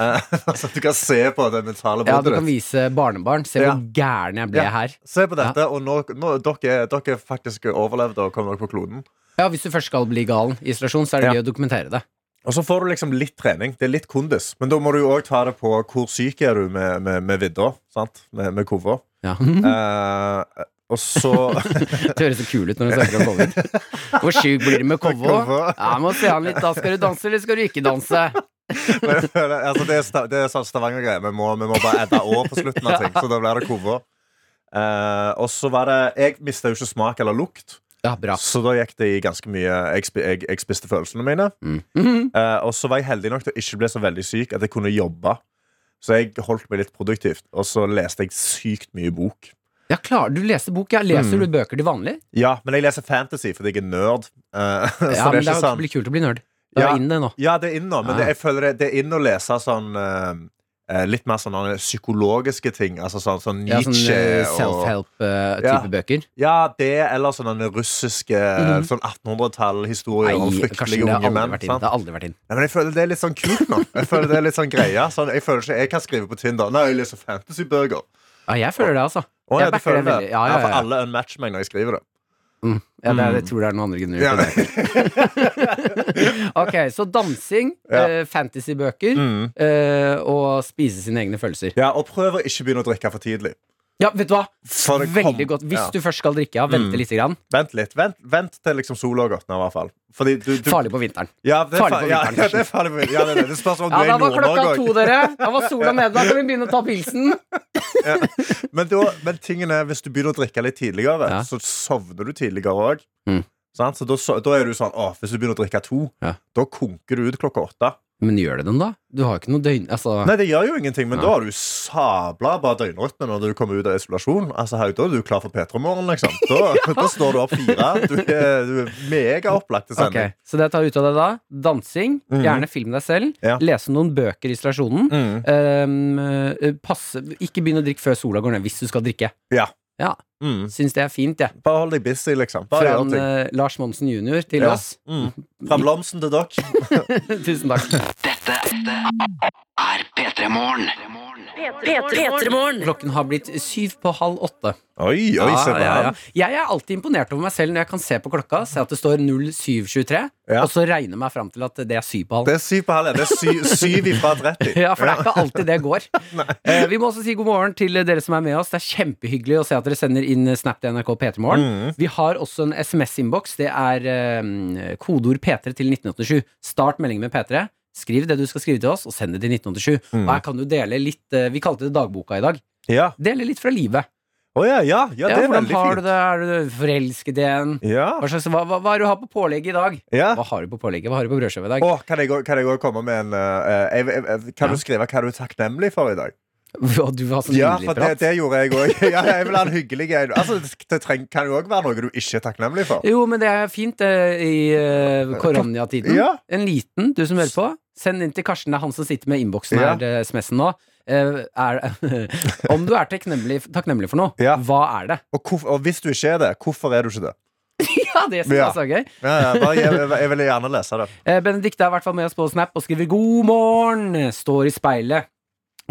Speaker 8: Eh, så du kan se på det mentale
Speaker 4: Ja, du kan vise barnebarn. Se hvor gæren jeg ble her.
Speaker 8: Se på dette, og nå, nå dere, dere faktisk overlevde og kom dere på kloden.
Speaker 4: Ja, Hvis du først skal bli gal i isolasjon, så er det gøy å dokumentere det.
Speaker 8: Og så får du liksom litt trening. Det er litt kondis. Men da må du jo òg ta det på hvor syk er du med, med, med vidda. Sant? Med, med kova.
Speaker 4: Ja.
Speaker 8: Eh, og så
Speaker 4: Det høres så kul ut når du snakker om covid. Hvor sjuk blir du med? Kovo. Ja, må se han litt. Da skal du danse, eller skal du ikke danse?
Speaker 8: Men altså, det, er det er sånn Stavanger-greie. Vi, vi må bare edde år på slutten av ting. Så da blir det cover. Uh, og så var det Jeg mista jo ikke smak eller lukt.
Speaker 4: Ja, bra.
Speaker 8: Så da gikk det i ganske mye Jeg, jeg, jeg spiste følelsene mine.
Speaker 4: Mhm.
Speaker 8: uh, og så var jeg heldig nok til å ikke bli så veldig syk at jeg kunne jobbe. Så jeg holdt meg litt produktivt. Og så leste jeg sykt mye bok.
Speaker 4: Ja, klar, Du leser bok, ja. Leser
Speaker 8: Mm.
Speaker 4: du bøker til vanlig?
Speaker 8: Ja, men jeg leser fantasy fordi jeg er nerd. Så
Speaker 4: Ja,
Speaker 8: det
Speaker 4: men
Speaker 8: er
Speaker 4: det
Speaker 8: er sånn
Speaker 4: blir kult å bli nerd. Det er
Speaker 8: Ja.
Speaker 4: inn det nå.
Speaker 8: Ja, det er inn nå, men
Speaker 4: Ah.
Speaker 8: det, jeg føler det, det er inn å lese sånn eh, Litt mer sånne psykologiske ting. Altså sånn, sånn
Speaker 4: Ja, sånn
Speaker 8: Nietzsche
Speaker 4: eh, self-help-type
Speaker 8: Ja.
Speaker 4: bøker.
Speaker 8: Ja, det, eller sånne russiske
Speaker 4: Mhm.
Speaker 8: sånn 1800-tall-historier om fryktelige unge menn.
Speaker 4: Det har aldri vært inn.
Speaker 8: Nei, men jeg føler det er litt sånn kult nå. Jeg føler det er litt sånn greia sånn, Jeg føler ikke jeg kan skrive på Tinder. Nei, jeg leser fantasybøker.
Speaker 4: Ja, jeg føler det, altså.
Speaker 8: Å,
Speaker 4: Jeg
Speaker 8: ja, du
Speaker 4: backer det veldig. Ja, ja,
Speaker 8: for
Speaker 4: ja.
Speaker 8: alle unmatcher meg når jeg skriver det.
Speaker 4: Ja, det, jeg tror det er noen andre grunner.
Speaker 8: Ja.
Speaker 4: ok, så dansing,
Speaker 8: Ja.
Speaker 4: eh, fantasybøker
Speaker 8: Mm.
Speaker 4: eh, og spise sine egne følelser.
Speaker 8: Ja, Og prøv å ikke begynne å drikke for tidlig.
Speaker 4: Ja, vet du hva?
Speaker 8: For
Speaker 4: Veldig godt. Hvis
Speaker 8: ja.
Speaker 4: du først skal drikke, ja, vente
Speaker 8: Mm.
Speaker 4: litt. Grann.
Speaker 8: Vent litt. Vent, vent til liksom sola har gått ned, i hvert fall. Fordi du, du
Speaker 4: Farlig på vinteren.
Speaker 8: Ja, det er,
Speaker 4: Farlig på vinteren,
Speaker 8: ja, det er farlig på vinteren. Ja, det, det. det spørs om
Speaker 4: Ja,
Speaker 8: du
Speaker 4: da var klokka to, dere. Da var sola nede. Da kan vi begynne å ta pilsen.
Speaker 8: Men, da- men tingen er, hvis du begynner å drikke litt tidligere,
Speaker 4: Ja.
Speaker 8: så sovner du tidligere òg.
Speaker 4: Mm.
Speaker 8: Så da, da er du sånn å, Hvis du begynner å drikke to,
Speaker 4: Ja.
Speaker 8: da konker du ut klokka åtte.
Speaker 4: Men gjør det den, da? Du har ikke noe døgn... Altså,
Speaker 8: Nei, det gjør jo ingenting, men
Speaker 4: Ja.
Speaker 8: da har du sabla bra døgnrytme når du kommer ut av isolasjon. Altså, her, Da er du klar for P3-morgen, liksom. Da, da står du opp fire. Du er, du er megaopplagt til sending.
Speaker 4: Okay. Så det jeg tar ut av deg da. Dansing.
Speaker 8: mm.
Speaker 4: Gjerne film deg selv.
Speaker 8: Ja.
Speaker 4: Lese noen bøker i isolasjonen.
Speaker 8: Mm.
Speaker 4: Um, passe, ikke begynn å drikke før sola går ned, hvis du skal drikke.
Speaker 8: Ja.
Speaker 4: Ja,
Speaker 8: Mm.
Speaker 4: Syns det er fint, jeg.
Speaker 8: Bare hold deg busy, liksom. Bare
Speaker 4: Fra
Speaker 8: gjør
Speaker 4: en,
Speaker 8: ting.
Speaker 4: eh, Lars Monsen jr. til
Speaker 8: Ja.
Speaker 4: oss.
Speaker 8: Mm. Fra blomsten til dere.
Speaker 4: Tusen takk.
Speaker 7: Dette er P3 Morgen.
Speaker 4: Klokken har blitt syv på halv åtte.
Speaker 8: Oi, oi, se
Speaker 4: Ja,
Speaker 8: på
Speaker 4: ja, ja.
Speaker 8: han.
Speaker 4: Jeg er alltid imponert over meg selv når jeg kan se på klokka, se at det står 0723,
Speaker 8: Ja.
Speaker 4: og så regne meg fram til at det er syv på halv.
Speaker 8: Det er syv på halv. ja. Det er syv, syv ifra 30.
Speaker 4: Ja, for det er ikke alltid det går. Eh, vi må også si god morgen til dere som er med oss. Det er kjempehyggelig å se at dere sender inn Snap til NRK P3morgen.
Speaker 8: Mm.
Speaker 4: Vi har også en SMS-innboks. Det er eh, kodeord P3 til 1987. Start meldingen med P3. Skriv det du skal skrive til oss, og send det til 1987.
Speaker 8: Mm.
Speaker 4: Og her kan du dele litt eh, Vi kalte det dagboka i dag.
Speaker 8: Ja.
Speaker 4: Dele litt fra livet.
Speaker 8: Oh, ja, ja, ja, det er
Speaker 4: hvordan
Speaker 8: veldig
Speaker 4: har du det? Er du forelsket igjen?
Speaker 8: Ja,
Speaker 4: Hva, slags, hva, hva, hva er det du har på pålegget i dag?
Speaker 8: ja.
Speaker 4: Hva har du på pålegget? Hva har du på brødskiva i dag?
Speaker 8: Oh, kan jeg gå- kan jeg òg komme med en uh, jeg, Kan du skrive hva du er takknemlig for i dag?
Speaker 4: Du var sånn
Speaker 8: Ja, for det, det gjorde jeg òg. Ja, jeg vil ha en hyggelig en. Altså, det treng, kan jo òg være noe du ikke er takknemlig for.
Speaker 4: Jo, men det er fint eh, i uh, koronatiden.
Speaker 8: Ja.
Speaker 4: En liten, du som hører på. Send inn til Karsten. Det er han som sitter med innboksen
Speaker 8: Ja.
Speaker 4: her, eh, SMS-en nå. Eh, er, om du er takknemlig, takknemlig for noe,
Speaker 8: Ja.
Speaker 4: hva er det?
Speaker 8: Og, hvor, og hvis du ikke er det, hvorfor er du ikke det?
Speaker 4: Ja, det syns jeg
Speaker 8: Ja.
Speaker 4: også er gøy.
Speaker 8: Ja, ja, bare, jeg, jeg, jeg vil gjerne lese det.
Speaker 4: Eh, Benedikte er i hvert fall med oss på Snap og skriver 'God morgen', står i speilet.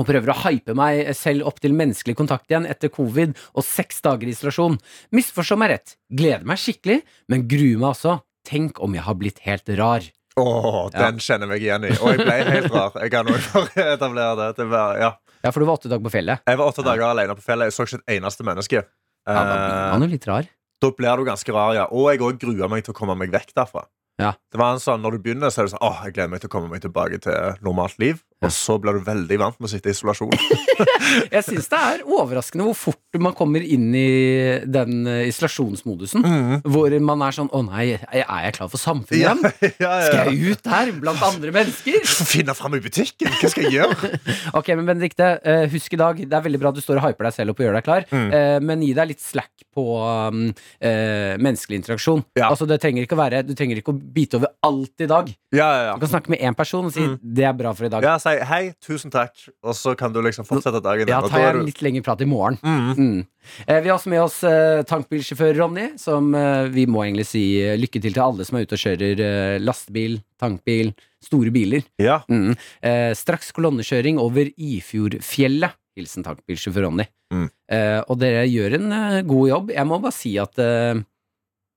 Speaker 4: Og prøver å hype meg selv opp til menneskelig kontakt igjen etter covid og seks dager isolasjon. Misforstå meg rett. Gleder meg skikkelig, men gruer meg også. Tenk om jeg har blitt helt rar.
Speaker 8: Åh, den kjenner jeg meg igjen i. Og jeg ble helt rar. Jeg kan også bare etablere det. det var, ja.
Speaker 4: Ja, for du var åtte dager på fjellet.
Speaker 8: Jeg var åtte dager alene på fjellet. Jeg så ikke et eneste menneske.
Speaker 4: Ja, da blir man jo litt rar.
Speaker 8: da blir du ganske rar, ja. Og jeg òg grua meg til å komme meg vekk derfra.
Speaker 4: Ja.
Speaker 8: Det var en sånn, Når du begynner, så er det sånn Åh, jeg gleder meg til å komme meg tilbake til normalt liv.
Speaker 4: Ja.
Speaker 8: Og så blir du veldig vant med å sitte i isolasjon.
Speaker 4: Jeg syns det er overraskende hvor fort man kommer inn i den eh, isolasjonsmodusen. Hvor man er sånn Å nei, er jeg klar for samfunnet
Speaker 8: ja,
Speaker 4: igjen?
Speaker 8: ja, ja.
Speaker 4: Skal jeg ut her blant andre mennesker?
Speaker 8: Finne fram i butikken! Hva skal jeg gjøre?
Speaker 4: Ok, men Benedikte, eh, husk i dag Det er veldig bra at du står og hyper deg selv opp og gjør deg klar,
Speaker 8: Mm.
Speaker 4: eh, men gi deg litt slack på um, uh, menneskelig interaksjon.
Speaker 8: Ja.
Speaker 4: Altså, det trenger ikke å være Du trenger ikke å bite over alt i dag.
Speaker 8: Ja, ja,
Speaker 4: Du kan snakke med én person og si 'det er bra for i dag'.
Speaker 8: ja. Si hei, tusen takk, og så kan du liksom fortsette dagen.
Speaker 4: Ja, tar jeg en litt lengre prat i morgen.
Speaker 8: Mm.
Speaker 4: Mm. Eh, vi har også med oss eh, tankbilsjåfør Ronny, som eh, vi må egentlig si lykke til til alle som er ute og kjører lastebil, tankbil, store biler.
Speaker 8: Ja.
Speaker 4: Mm. Straks kolonnekjøring over Ifjordfjellet. Hilsen tankbilsjåfør Ronny.
Speaker 8: Mm.
Speaker 4: Og dere gjør en god jobb. Jeg må bare si at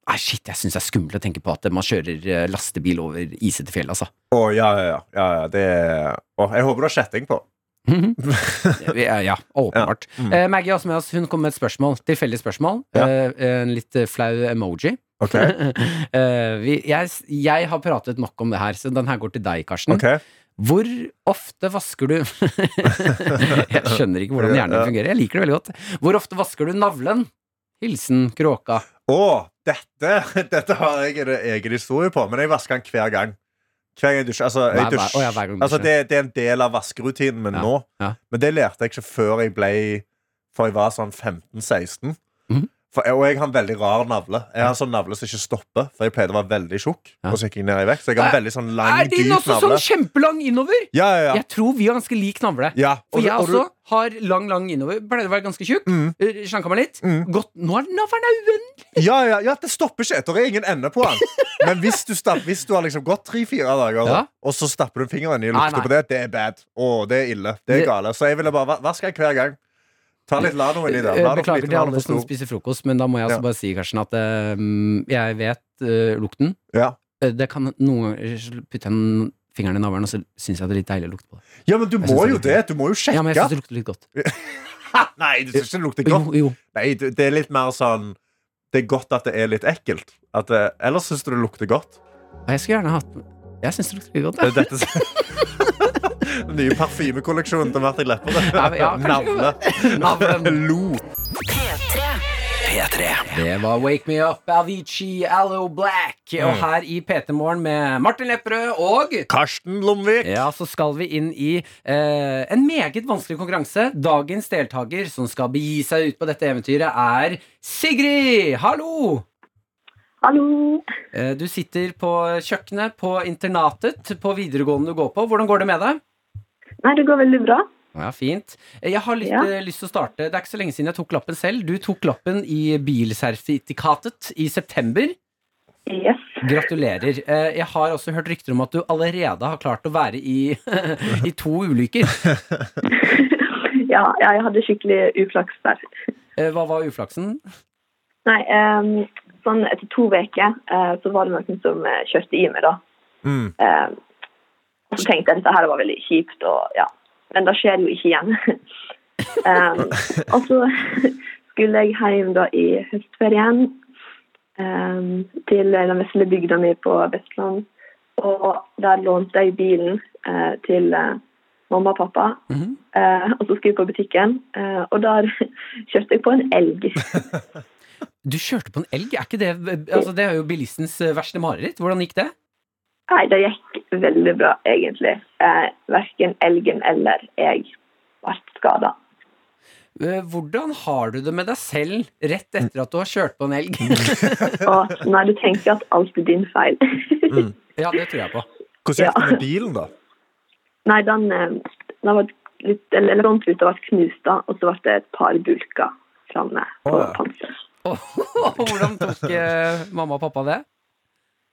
Speaker 4: Nei, shit, jeg syns det er skummelt å tenke på at man kjører eh, lastebil over isete fjell, altså.
Speaker 8: Å, ja, ja, ja, ja, ja. Det er oh, jeg håper du har kjetting på.
Speaker 4: ja, ja, åpenbart.
Speaker 8: Ja. Mm.
Speaker 4: Eh, Maggie også med oss. Hun kom med et spørsmål. Tilfeldig spørsmål.
Speaker 8: Ja.
Speaker 4: Eh, en litt eh, flau emoji.
Speaker 8: Okay.
Speaker 4: Eh, vi, jeg, jeg har pratet nok om det her, så den her går til deg, Karsten.
Speaker 8: Okay.
Speaker 4: Hvor ofte vasker du Jeg skjønner ikke hvordan hjernen fungerer. Jeg liker det veldig godt. Hvor ofte vasker du navlen? Hilsen kråka.
Speaker 8: Å, dette, dette har jeg en egen historie på, men jeg vasker den hver gang. Hver gang jeg dusjer. Altså, jeg
Speaker 4: Hver- hver-
Speaker 8: dusjer.
Speaker 4: å ja, hver gang du
Speaker 8: altså,
Speaker 4: dusjer.
Speaker 8: det, det er en del av vaskerutinen min
Speaker 4: Ja,
Speaker 8: nå.
Speaker 4: ja.
Speaker 8: Men det lærte jeg ikke før jeg ble For jeg var sånn 15-16. For, og jeg har en veldig rar navle. Jeg har en sånn navle som ikke stopper. For jeg pleide å være veldig tjukk.
Speaker 4: Ja.
Speaker 8: Og så gikk jeg ned i vekt. Så jeg har en veldig sånn lang,
Speaker 4: Er din
Speaker 8: dyp
Speaker 4: også
Speaker 8: navle.
Speaker 4: sånn kjempelang innover?
Speaker 8: Ja, ja, ja.
Speaker 4: Jeg tror vi har ganske lik navle.
Speaker 8: ja.
Speaker 4: For
Speaker 8: Og du-
Speaker 4: jeg
Speaker 8: og du-
Speaker 4: også har lang, lang innover. Pleide å være ganske tjukk.
Speaker 8: Mm.
Speaker 4: eh, Slanka meg litt.
Speaker 8: Mm.
Speaker 4: Godt. Nå er navlen uendelig.
Speaker 8: Ja, ja, ja, det stopper ikke. Det er ingen ende på den. Men hvis du, stapp, hvis du har liksom gått tre-fire dager,
Speaker 4: Ja.
Speaker 8: og så stapper du fingeren i og lukter på det, det er bad. Å, det er ille. Det er gale. Så jeg ville bare va- vaske den hver gang. Ta litt Lano inni der.
Speaker 4: Eh, Beklager til alle som spiser frokost, men da må jeg altså
Speaker 8: Ja.
Speaker 4: bare si Karsten, at eh, jeg vet uh, lukten.
Speaker 8: Ja.
Speaker 4: Det kan noen ganger putte en fingeren i navlen, og så syns jeg det er litt deilig å lukte på det.
Speaker 8: ja, men du må jo
Speaker 4: det.
Speaker 8: Du må jo sjekke.
Speaker 4: Ja, men jeg syns det lukter litt godt.
Speaker 8: Nei, du syns ikke det lukter godt?
Speaker 4: jo.
Speaker 8: Nei, det er litt mer sånn Det er godt at det er litt ekkelt. At det, ellers syns du det lukter godt.
Speaker 4: Jeg skulle gjerne hatt Jeg syns det lukter litt godt. Ja.
Speaker 8: dette nye parfymekolleksjonen til Martin Lepperød.
Speaker 4: Ja. Navlen.
Speaker 8: Lo.
Speaker 4: Det var Wake Me Up, Avicii, Allo Black.
Speaker 8: Mm.
Speaker 4: Og her i PT Morgen med Martin Lepperød og
Speaker 8: Karsten Lomvik.
Speaker 4: Ja, så skal vi inn i eh, en meget vanskelig konkurranse. Dagens deltaker som skal begi seg ut på dette eventyret, er Sigrid! Hallo!
Speaker 7: Hallo.
Speaker 4: Eh, du sitter på kjøkkenet på internatet på videregående du går på. Hvordan går det med deg?
Speaker 7: Nei, det går veldig bra.
Speaker 4: Ja, Fint. Eh, Jeg har litt
Speaker 7: Ja.
Speaker 4: eh, lyst til å starte. Det er ikke så lenge siden jeg tok lappen selv. Du tok lappen i bilsertifikatet i september.
Speaker 7: Yes.
Speaker 4: Gratulerer. Eh, Jeg har også hørt rykter om at du allerede har klart å være i, i to ulykker.
Speaker 7: ja, jeg hadde skikkelig uflaks der.
Speaker 4: Eh, Hva var uflaksen?
Speaker 7: Nei, ehm, sånn etter to uker eh, så var det noen som kjørte i meg, da.
Speaker 8: Mm.
Speaker 7: Og så tenkte jeg at dette her var veldig kjipt, og ja. Men det skjer jo ikke igjen. um, og så skulle jeg hjem da i høstferien um, til den vesle bygda mi på Vestland. Og der lånte jeg bilen uh, til uh, mamma og pappa.
Speaker 4: Mm
Speaker 7: -hmm. uh, og så skulle jeg på butikken, og der kjørte jeg på en elg.
Speaker 4: Du kjørte på en elg? Er ikke det altså, Det er jo bilistens verste mareritt. Hvordan gikk det?
Speaker 7: Nei, det gikk veldig bra, egentlig. Eh, verken elgen eller jeg ble skada.
Speaker 4: Eh, Hvordan har du det med deg selv rett etter at du har kjørt på en elg?
Speaker 7: Og nei, du tenker at alt er din feil.
Speaker 4: ja, det tror jeg på.
Speaker 8: Hvordan gikk det
Speaker 7: Ja.
Speaker 8: med bilen, da?
Speaker 7: nei, den, eh, den var litt, eller frontruta ble knust, da, og så ble det et par bulker framme på
Speaker 8: oh. ja.
Speaker 7: panseret.
Speaker 4: Hvordan tok eh, mamma og pappa det?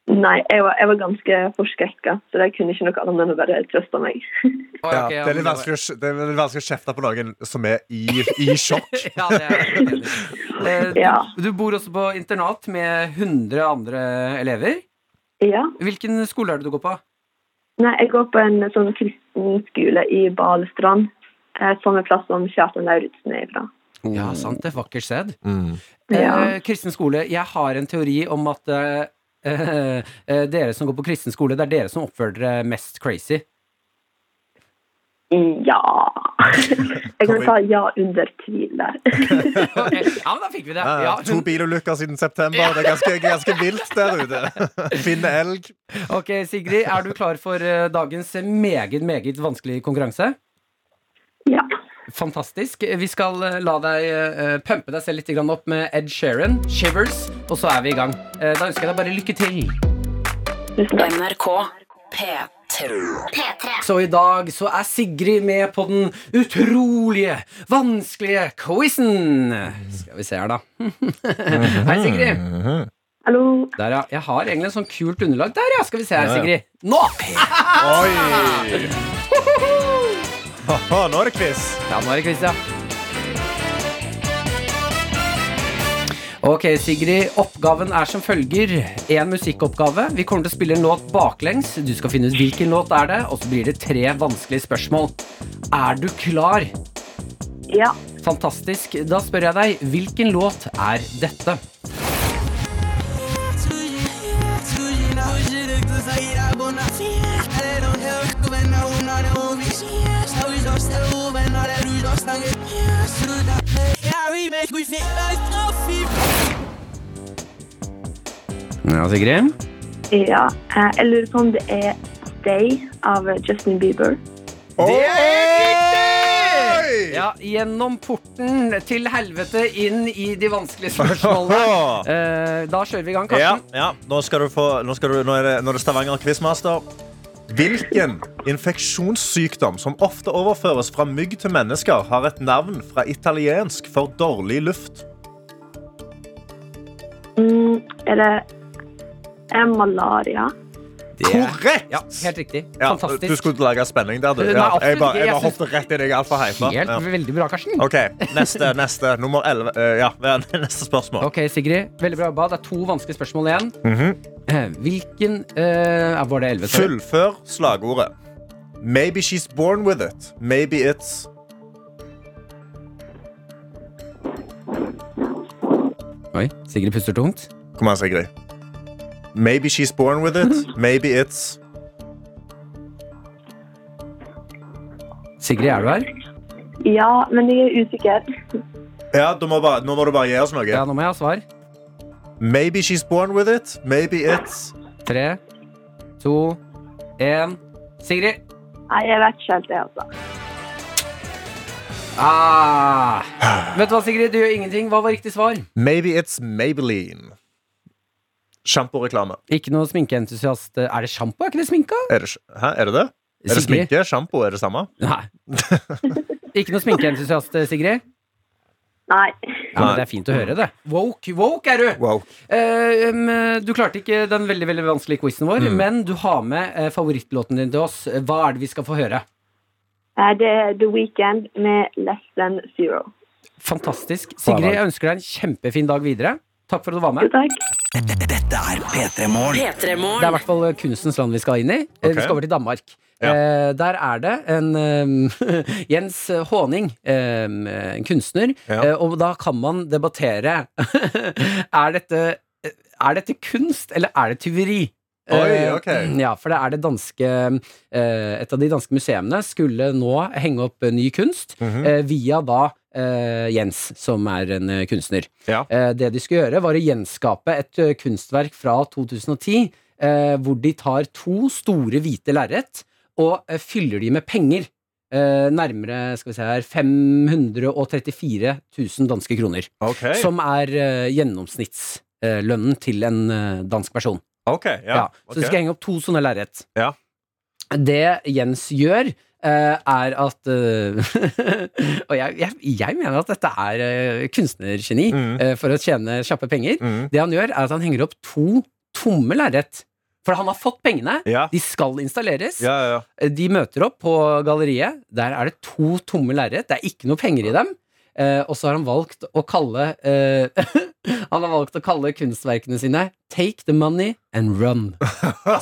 Speaker 7: Nei, jeg var, jeg var ganske forskrekka, så det kunne ikke noe annet enn å bare trøste meg.
Speaker 8: Ja,
Speaker 4: ja,
Speaker 8: det, er litt vanskelig, å- det er vanskelig å kjefte på noen som er i, i sjokk.
Speaker 4: Ja, det er. Eh,
Speaker 7: Ja.
Speaker 4: du, du bor også på internat med 100 andre elever.
Speaker 7: Ja.
Speaker 4: Hvilken skole er det du går på?
Speaker 7: Nei, jeg går på en sånn kristen skole i Balestrand. Eh, samme plass som Kjartan Lauritzen er fra.
Speaker 4: Ja, sant det. Vakkert sted.
Speaker 8: Mm.
Speaker 7: Ja.
Speaker 4: Eh, kristen skole. Jeg har en teori om at eh, dere som går på kristen skole, det er dere som oppfører dere mest crazy.
Speaker 7: Ja Jeg kan ta ja under tvil der.
Speaker 4: Ja, men da fikk vi det.
Speaker 8: Ja,
Speaker 4: Ja,
Speaker 8: to bilulykker siden september. Det er ganske, ganske vilt der ute. Finne elg.
Speaker 4: ok, Sigrid, er du klar for eh, dagens meget, meget vanskelige konkurranse?
Speaker 7: Ja.
Speaker 4: Fantastisk. Vi skal eh, la deg eh, pumpe deg selv litt opp med Ed Sheeran, Shivers, og så er vi i gang. Eh, Da ønsker jeg deg bare lykke til.
Speaker 3: NRK P3.
Speaker 4: Så i dag så er Sigrid med på den utrolige, vanskelige quizen. Skal vi se her, da. Hei, Sigrid.
Speaker 7: Hallo.
Speaker 4: Der, ja. Jeg har egentlig en sånn kult underlag. Der, ja. Skal vi se her, Sigrid. Nå!
Speaker 8: Oi! Haha, nå er det quiz.
Speaker 4: Ja, nå er det quiz, ja. Ok, Sigrid. Oppgaven er som følger. En musikkoppgave. Vi kommer til å spille en låt baklengs. Du skal finne ut hvilken låt er det, og så blir det tre vanskelige spørsmål. Er du klar?
Speaker 7: Ja.
Speaker 4: Fantastisk. Da spør jeg deg, hvilken låt er dette? Ja, Sigrid?
Speaker 7: ja. Eh, Jeg lurer på om det er Stay av Justin Bieber.
Speaker 8: Det er riktig!
Speaker 4: Ja, gjennom porten til helvete inn i de vanskelige spørsmålene. Eh, da kjører vi i gang,
Speaker 8: Ja,
Speaker 4: Karsten.
Speaker 8: ja. Nå, skal du få, nå, skal du, nå, er det, nå er det Stavanger Quizmaster. Hvilken infeksjonssykdom som ofte overføres fra mygg til mennesker, har et navn fra italiensk for dårlig luft?
Speaker 7: Mm, er det er malaria?
Speaker 4: Det er-
Speaker 8: Korrekt!
Speaker 4: Ja, helt riktig.
Speaker 8: Ja,
Speaker 4: Fantastisk.
Speaker 8: Du skulle lage spenning der, du.
Speaker 4: Nei,
Speaker 8: Ja,
Speaker 4: absolutt
Speaker 8: jeg bare,
Speaker 4: ikke.
Speaker 8: jeg
Speaker 4: Jeg
Speaker 8: bare
Speaker 4: synes-
Speaker 8: hoppet rett i deg altfor hypa.
Speaker 4: Helt
Speaker 8: Ja.
Speaker 4: veldig bra, Karsten.
Speaker 8: OK, neste. neste Nummer 11. Eh, ja, neste spørsmål.
Speaker 4: Ok, Sigrid. Veldig bra jobba. Det er to vanskelige spørsmål igjen.
Speaker 8: Mhm.
Speaker 4: Hvilken eh, Var det 11? sorry?
Speaker 8: Fullfør slagordet. Maybe she's born with it. Maybe it's
Speaker 4: Oi, Sigrid puster tungt.
Speaker 8: Kom an, Sigrid. Maybe she's born with it. Maybe it's
Speaker 4: Sigrid, er du her?
Speaker 7: Ja, men jeg er usikker.
Speaker 8: Ja, du må bare, Nå må du bare gi oss noe.
Speaker 4: Ja, nå må jeg ha svar.
Speaker 8: Maybe she's born with it. Maybe it's
Speaker 4: Tre, to, én. Sigrid.
Speaker 7: Nei, jeg vet ikke helt det, altså.
Speaker 4: Ah. Vet du hva, Sigrid? Du gjør ingenting. Hva var riktig svar?
Speaker 8: Maybe it's Maybelline. Sjamporeklame.
Speaker 4: Ikke noe sminkeentusiast. Er det sjampo? Er ikke det sminka?
Speaker 8: Er det, hæ, er det det? Er det sminke? Sjampo? Er det samme?
Speaker 4: Nei. Ikke noe sminkeentusiast, Sigrid?
Speaker 7: Nei.
Speaker 4: Ja, men Det er fint å høre, det. Woke, woke er du!
Speaker 8: Woke.
Speaker 4: Eh, um, du klarte ikke den veldig veldig vanskelige quizen vår,
Speaker 8: Mm.
Speaker 4: men du har med eh, favorittlåten din til oss. Hva er det vi skal få høre?
Speaker 7: Eh, Det er The Weekend med Less Than Zero.
Speaker 4: Fantastisk. Sigrid, jeg ønsker deg en kjempefin dag videre. Takk for at du var
Speaker 7: Jo,
Speaker 4: med.
Speaker 7: takk.
Speaker 3: Dette er P3 Morgen.
Speaker 4: Det er i hvert fall kunstens land vi skal inn i.
Speaker 8: Okay.
Speaker 4: Vi skal over til Danmark.
Speaker 8: Ja.
Speaker 4: Eh, der er det en eh, Jens Håning, eh, en kunstner,
Speaker 8: Ja.
Speaker 4: eh, og da kan man debattere Er dette Er dette kunst, eller er det tyveri?
Speaker 8: Oi,
Speaker 4: Eh,
Speaker 8: ok.
Speaker 4: Ja, for det er det danske eh, Et av de danske museene skulle nå henge opp eh, ny kunst
Speaker 8: mm
Speaker 4: -hmm. via da eh, Jens, som er en eh, kunstner.
Speaker 8: Ja.
Speaker 4: Eh, det de skulle gjøre, var å gjenskape et eh, kunstverk fra 2010, eh, hvor de tar to store hvite lerret og eh, fyller de med penger. Eh, nærmere skal vi se her 534 000 danske kroner.
Speaker 8: Okay.
Speaker 4: Som er eh, gjennomsnittslønnen til en dansk person.
Speaker 8: Ok, ja.
Speaker 4: Ja, så
Speaker 8: okay.
Speaker 4: du skal henge opp to sånne lerret.
Speaker 8: Ja.
Speaker 4: Det Jens gjør, Uh, er at uh, Og jeg, jeg, jeg mener at dette er uh, kunstnergeni
Speaker 8: Mm.
Speaker 4: for å tjene kjappe penger.
Speaker 8: Mm.
Speaker 4: Det han gjør, er at han henger opp to tomme lerret. For han har fått pengene.
Speaker 8: Ja.
Speaker 4: De skal installeres.
Speaker 8: Ja, ja, ja.
Speaker 4: De møter opp på galleriet. Der er det to tomme lerret. Det er ikke noe penger i dem. Eh, og så har han valgt å kalle eh, Han har valgt å kalle kunstverkene sine Take the money and run.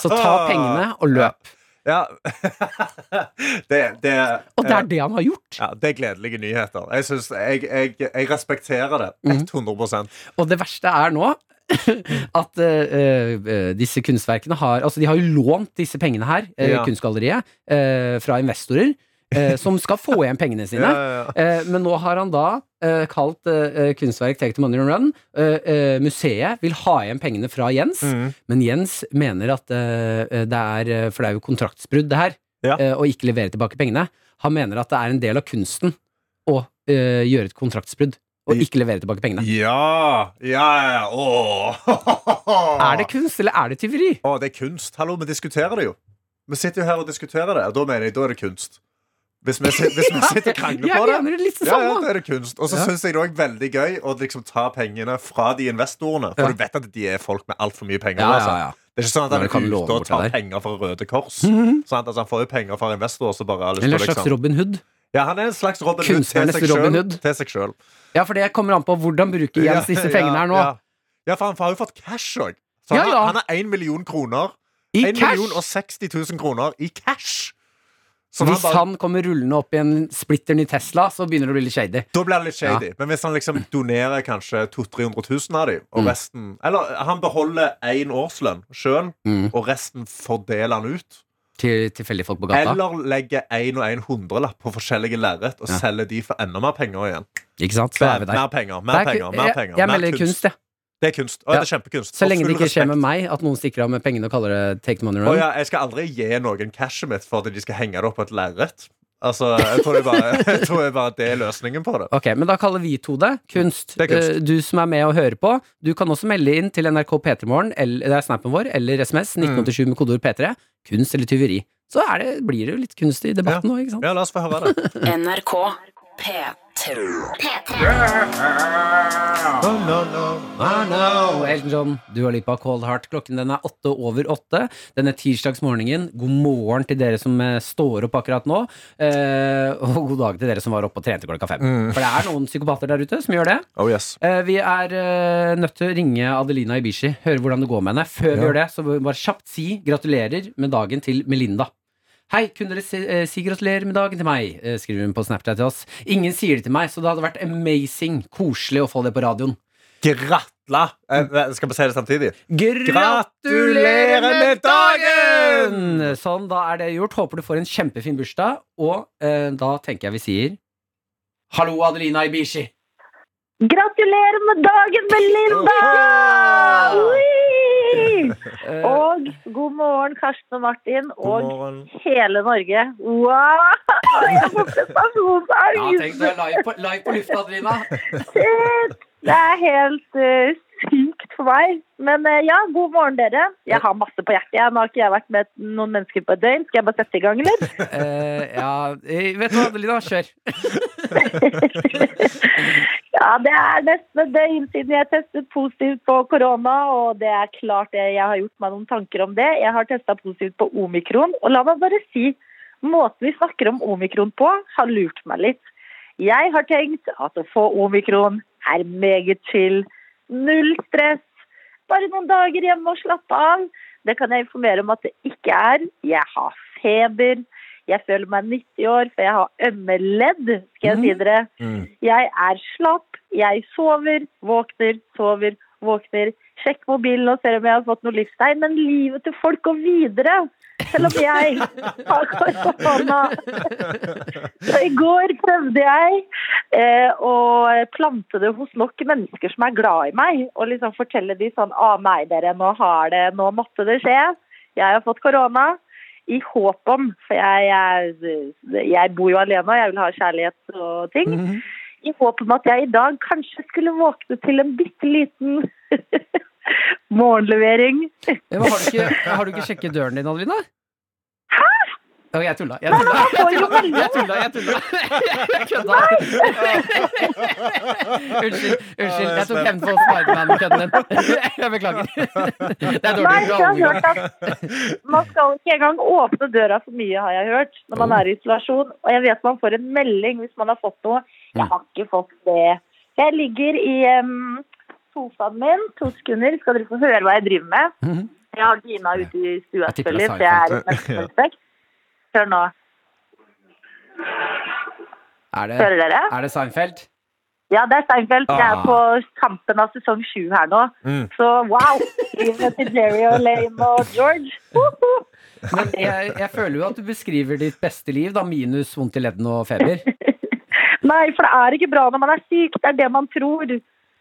Speaker 4: Så ta pengene og løp.
Speaker 8: Ja. det, det,
Speaker 4: Og det er det han har gjort.
Speaker 8: ja, det er gledelige nyheter. Jeg, synes, jeg, jeg, jeg respekterer det.
Speaker 4: Mhm.
Speaker 8: 100%
Speaker 4: Og det verste er nå at uh, disse kunstverkene har Altså, de har jo lånt disse pengene her,
Speaker 8: Ja.
Speaker 4: Kunstgalleriet, fra investorer, eh, som skal få igjen pengene sine.
Speaker 8: Ja, ja.
Speaker 4: Eh, men nå har han da kalt kunstverk Take the Money and Run. Museet vil ha igjen pengene fra Jens,
Speaker 8: mm.
Speaker 4: men Jens mener at det er For det er jo kontraktsbrudd, det her, å ikke levere tilbake pengene. Han mener at det er en del av kunsten å eh, gjøre et kontraktsbrudd og ikke levere tilbake pengene.
Speaker 8: Ja, ja, ja. Åh.
Speaker 4: Er det kunst, eller er det tyveri?
Speaker 8: Å, det er kunst. Hallo, vi diskuterer det jo. Vi sitter jo her og diskuterer det, og da mener jeg da er det kunst. Hvis vi, hvis vi sitter og krangler
Speaker 4: Jeg
Speaker 8: på det,
Speaker 4: mener det litt det
Speaker 8: ja, ja, det er det kunst. Og så
Speaker 4: Ja.
Speaker 8: syns jeg det er veldig gøy å liksom ta pengene fra de investorene. For
Speaker 4: Ja.
Speaker 8: du vet at de er folk med altfor mye penger.
Speaker 4: Ja,
Speaker 8: altså.
Speaker 4: ja, ja.
Speaker 8: Det er ikke sånn at han er ute og tar penger fra Røde Kors.
Speaker 4: Sånn
Speaker 8: at Altså, han får jo penger fra investorer
Speaker 4: Eller en slags
Speaker 8: liksom
Speaker 4: Robin Hood.
Speaker 8: Ja, han er en slags Robin Hood til seg selv- Til seg selv.
Speaker 4: Ja, for det kommer an på hvordan bruker Jens disse pengene her nå.
Speaker 8: Ja, ja for han har jo fått cash òg. Så han,
Speaker 4: ja.
Speaker 8: han har 1 million kroner.
Speaker 4: I
Speaker 8: 1
Speaker 4: cash!
Speaker 8: million og 60 000 kroner i cash. Så
Speaker 4: Hvis
Speaker 8: bare-
Speaker 4: han kommer rullende opp i en splitter ny Tesla, så begynner det å bli litt shady.
Speaker 8: Da blir det litt shady. Men hvis han liksom donerer kanskje 200 000-300 000 av dem, og
Speaker 4: Mm.
Speaker 8: resten Eller han beholder én årslønn sjøl,
Speaker 4: Mm.
Speaker 8: og resten fordeler han ut.
Speaker 4: Til tilfeldige folk på gata.
Speaker 8: Eller legger en og en hundrelapp på forskjellige lerret og
Speaker 4: Ja.
Speaker 8: selger de for enda mer penger igjen.
Speaker 4: Ikke sant? Er.
Speaker 8: Mer penger, mer
Speaker 4: er
Speaker 8: penger, mer penger.
Speaker 4: Jeg
Speaker 8: jeg
Speaker 4: melder kunst, jeg.
Speaker 8: Det er kunst. Og
Speaker 4: Ja.
Speaker 8: det er kjempekunst.
Speaker 4: Så lenge det
Speaker 8: ikke
Speaker 4: ikke skjer med meg at noen stikker av med pengene og kaller det take the money run.
Speaker 8: ja, jeg skal aldri gi noen cashet mitt for at de skal henge det opp på et lerret. Altså, jeg tror bare, jeg tror det er bare det er løsningen på det.
Speaker 4: Ok, men da kaller vi to det kunst.
Speaker 8: Det er kunst.
Speaker 4: Eh, Du som er med og hører på, du kan også melde inn til NRK P3morgen, det er snappen vår, eller SMS
Speaker 8: Mm.
Speaker 4: 1987 med kodeord P3. Kunst eller tyveri. Så er det, blir det jo litt kunst i debatten nå, ikke sant?
Speaker 8: Ja, la oss få høre det.
Speaker 1: NRK P3.
Speaker 8: No, no, no.
Speaker 4: I know. Elton John, du har Lipa, Cold Heart. Klokken den er åtte over åtte. Denne tirsdagsmorgenen. God morgen til dere som eh, står opp akkurat nå. Eh, og god dag til dere som var oppe og trente klokka fem.
Speaker 8: Mm.
Speaker 4: For det er noen psykopater der ute som gjør det.
Speaker 8: Oh yes.
Speaker 4: Eh, vi er eh, nødt til å ringe Adelina Ibishi, høre hvordan det går med henne. Før vi gjør det, så bare kjapt si gratulerer med dagen til Melinda. Hei, kunne dere si, eh, si gratulerer med dagen til meg? Eh, skriver hun på Snapchat til oss. Ingen sier det til meg, så det hadde vært amazing, koselig å få det på radioen.
Speaker 8: Gratla! Eh, skal vi si det samtidig?
Speaker 4: Gratulerer med dagen! Sånn, da er det gjort. Håper du får en kjempefin bursdag. Og eh, da tenker jeg vi sier Hallo, Adelina Ibishi.
Speaker 9: Gratulerer med dagen, Melinda! Ui!
Speaker 4: Eh,
Speaker 9: Og god morgen, Karsten og Martin, og hele Norge. Wow! Jeg får
Speaker 4: ja, tenk deg live på, live på lufta, Adelina.
Speaker 9: Shit! Det er helt uh, sykt for meg. Men uh, ja, god morgen, dere. Jeg har masse på hjertet. Jeg. Nå har ikke jeg vært med noen mennesker på et døgn. Skal jeg bare sette i gang, eller?
Speaker 4: Uh, ja, vet du hva, Adelina, kjør.
Speaker 9: Ja, det er nesten et døgn siden jeg testet positivt på korona, og det er klart det, jeg har gjort meg noen tanker om det. Jeg har testa positivt på omikron, og la meg bare si måten vi snakker om omikron på, har lurt meg litt. Jeg har tenkt at å få omikron er meget chill. Null stress. Bare noen dager hjemme og slappe av. Det kan jeg informere om at det ikke er. Jeg har feber. Jeg føler meg 90 år, for jeg har ømme ledd, skal jeg si dere.
Speaker 8: Mm.
Speaker 9: Jeg er slapp, jeg sover, våkner, sover, våkner. Sjekk mobilen og ser om jeg har fått noe livstegn, men livet til folk går videre. Selv om jeg har korona. Så i går prøvde jeg eh, å plante det hos nok mennesker som er glad i meg, og liksom fortelle de sånn Å nei, dere, nå har det Nå måtte det skje. Jeg har fått korona. I håp om, for jeg, jeg, jeg bor jo alene og jeg vil ha kjærlighet og ting. I håp om at jeg i dag kanskje skulle våkne til en bitte liten morgenlevering.
Speaker 4: Ja, har, du ikke, har du ikke sjekket døren din, Adelina? Oh, jeg tulla. Jeg tulla. Jeg tulla. Jeg tulla. Kødda. Unnskyld. unnskyld Jeg tok hevn på Spiderman-kødden din. Jeg beklager. Det er dårlig
Speaker 9: for jeg har hørt at man skal ikke engang åpne døra for mye, har jeg hørt, når man er i isolasjon. Og jeg vet man får en melding hvis man har fått noe. Jeg har ikke fått det. Jeg ligger i um, sofaen min. To sekunder, skal dere få høre hva jeg driver med.
Speaker 4: Mhm.
Speaker 9: Jeg har Gina ute i stua, selvfølgelig, så jeg er
Speaker 8: i
Speaker 9: mest menneskespekt. Hør nå.
Speaker 4: Er det,
Speaker 9: Hører dere?
Speaker 4: er det Seinfeld?
Speaker 9: Ja, det er Steinfeld. Jeg er
Speaker 4: Ah.
Speaker 9: på kampen av sesong sju her nå.
Speaker 8: Mm.
Speaker 9: Så wow! Livet til Jerry og Lame og George.
Speaker 4: Men jeg, jeg føler jo at du beskriver ditt beste liv, da minus vondt i leddene og feber.
Speaker 9: Nei, for det er ikke bra når man er syk. Det er det man tror.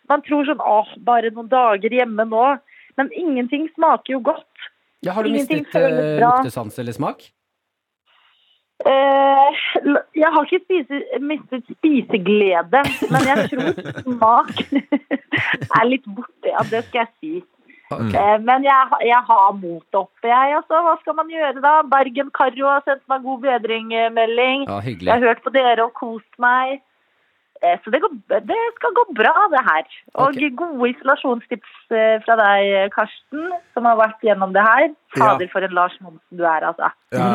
Speaker 9: Man tror sånn åh, bare noen dager hjemme nå. Men ingenting smaker jo godt.
Speaker 4: Ja, har du
Speaker 9: Ingenting
Speaker 4: mistet eh, luktesans eller smak?
Speaker 9: Eh, jeg har ikke spise, mistet spiseglede, men jeg tror smak er litt borte. Ja, det skal jeg si.
Speaker 4: Okay.
Speaker 9: Eh, men jeg, jeg har motet oppe, jeg. Altså, hva skal man gjøre da? Bergen Karro har sendt meg god bedring-melding.
Speaker 4: Ja,
Speaker 9: Jeg har hørt på dere og kost meg. Eh, Så det, går, det skal gå bra, det her. Og
Speaker 4: okay.
Speaker 9: gode isolasjonstips eh, fra deg, Karsten, som har vært gjennom det her. Fader, for en Lars Monsen du er, altså.
Speaker 8: Ja.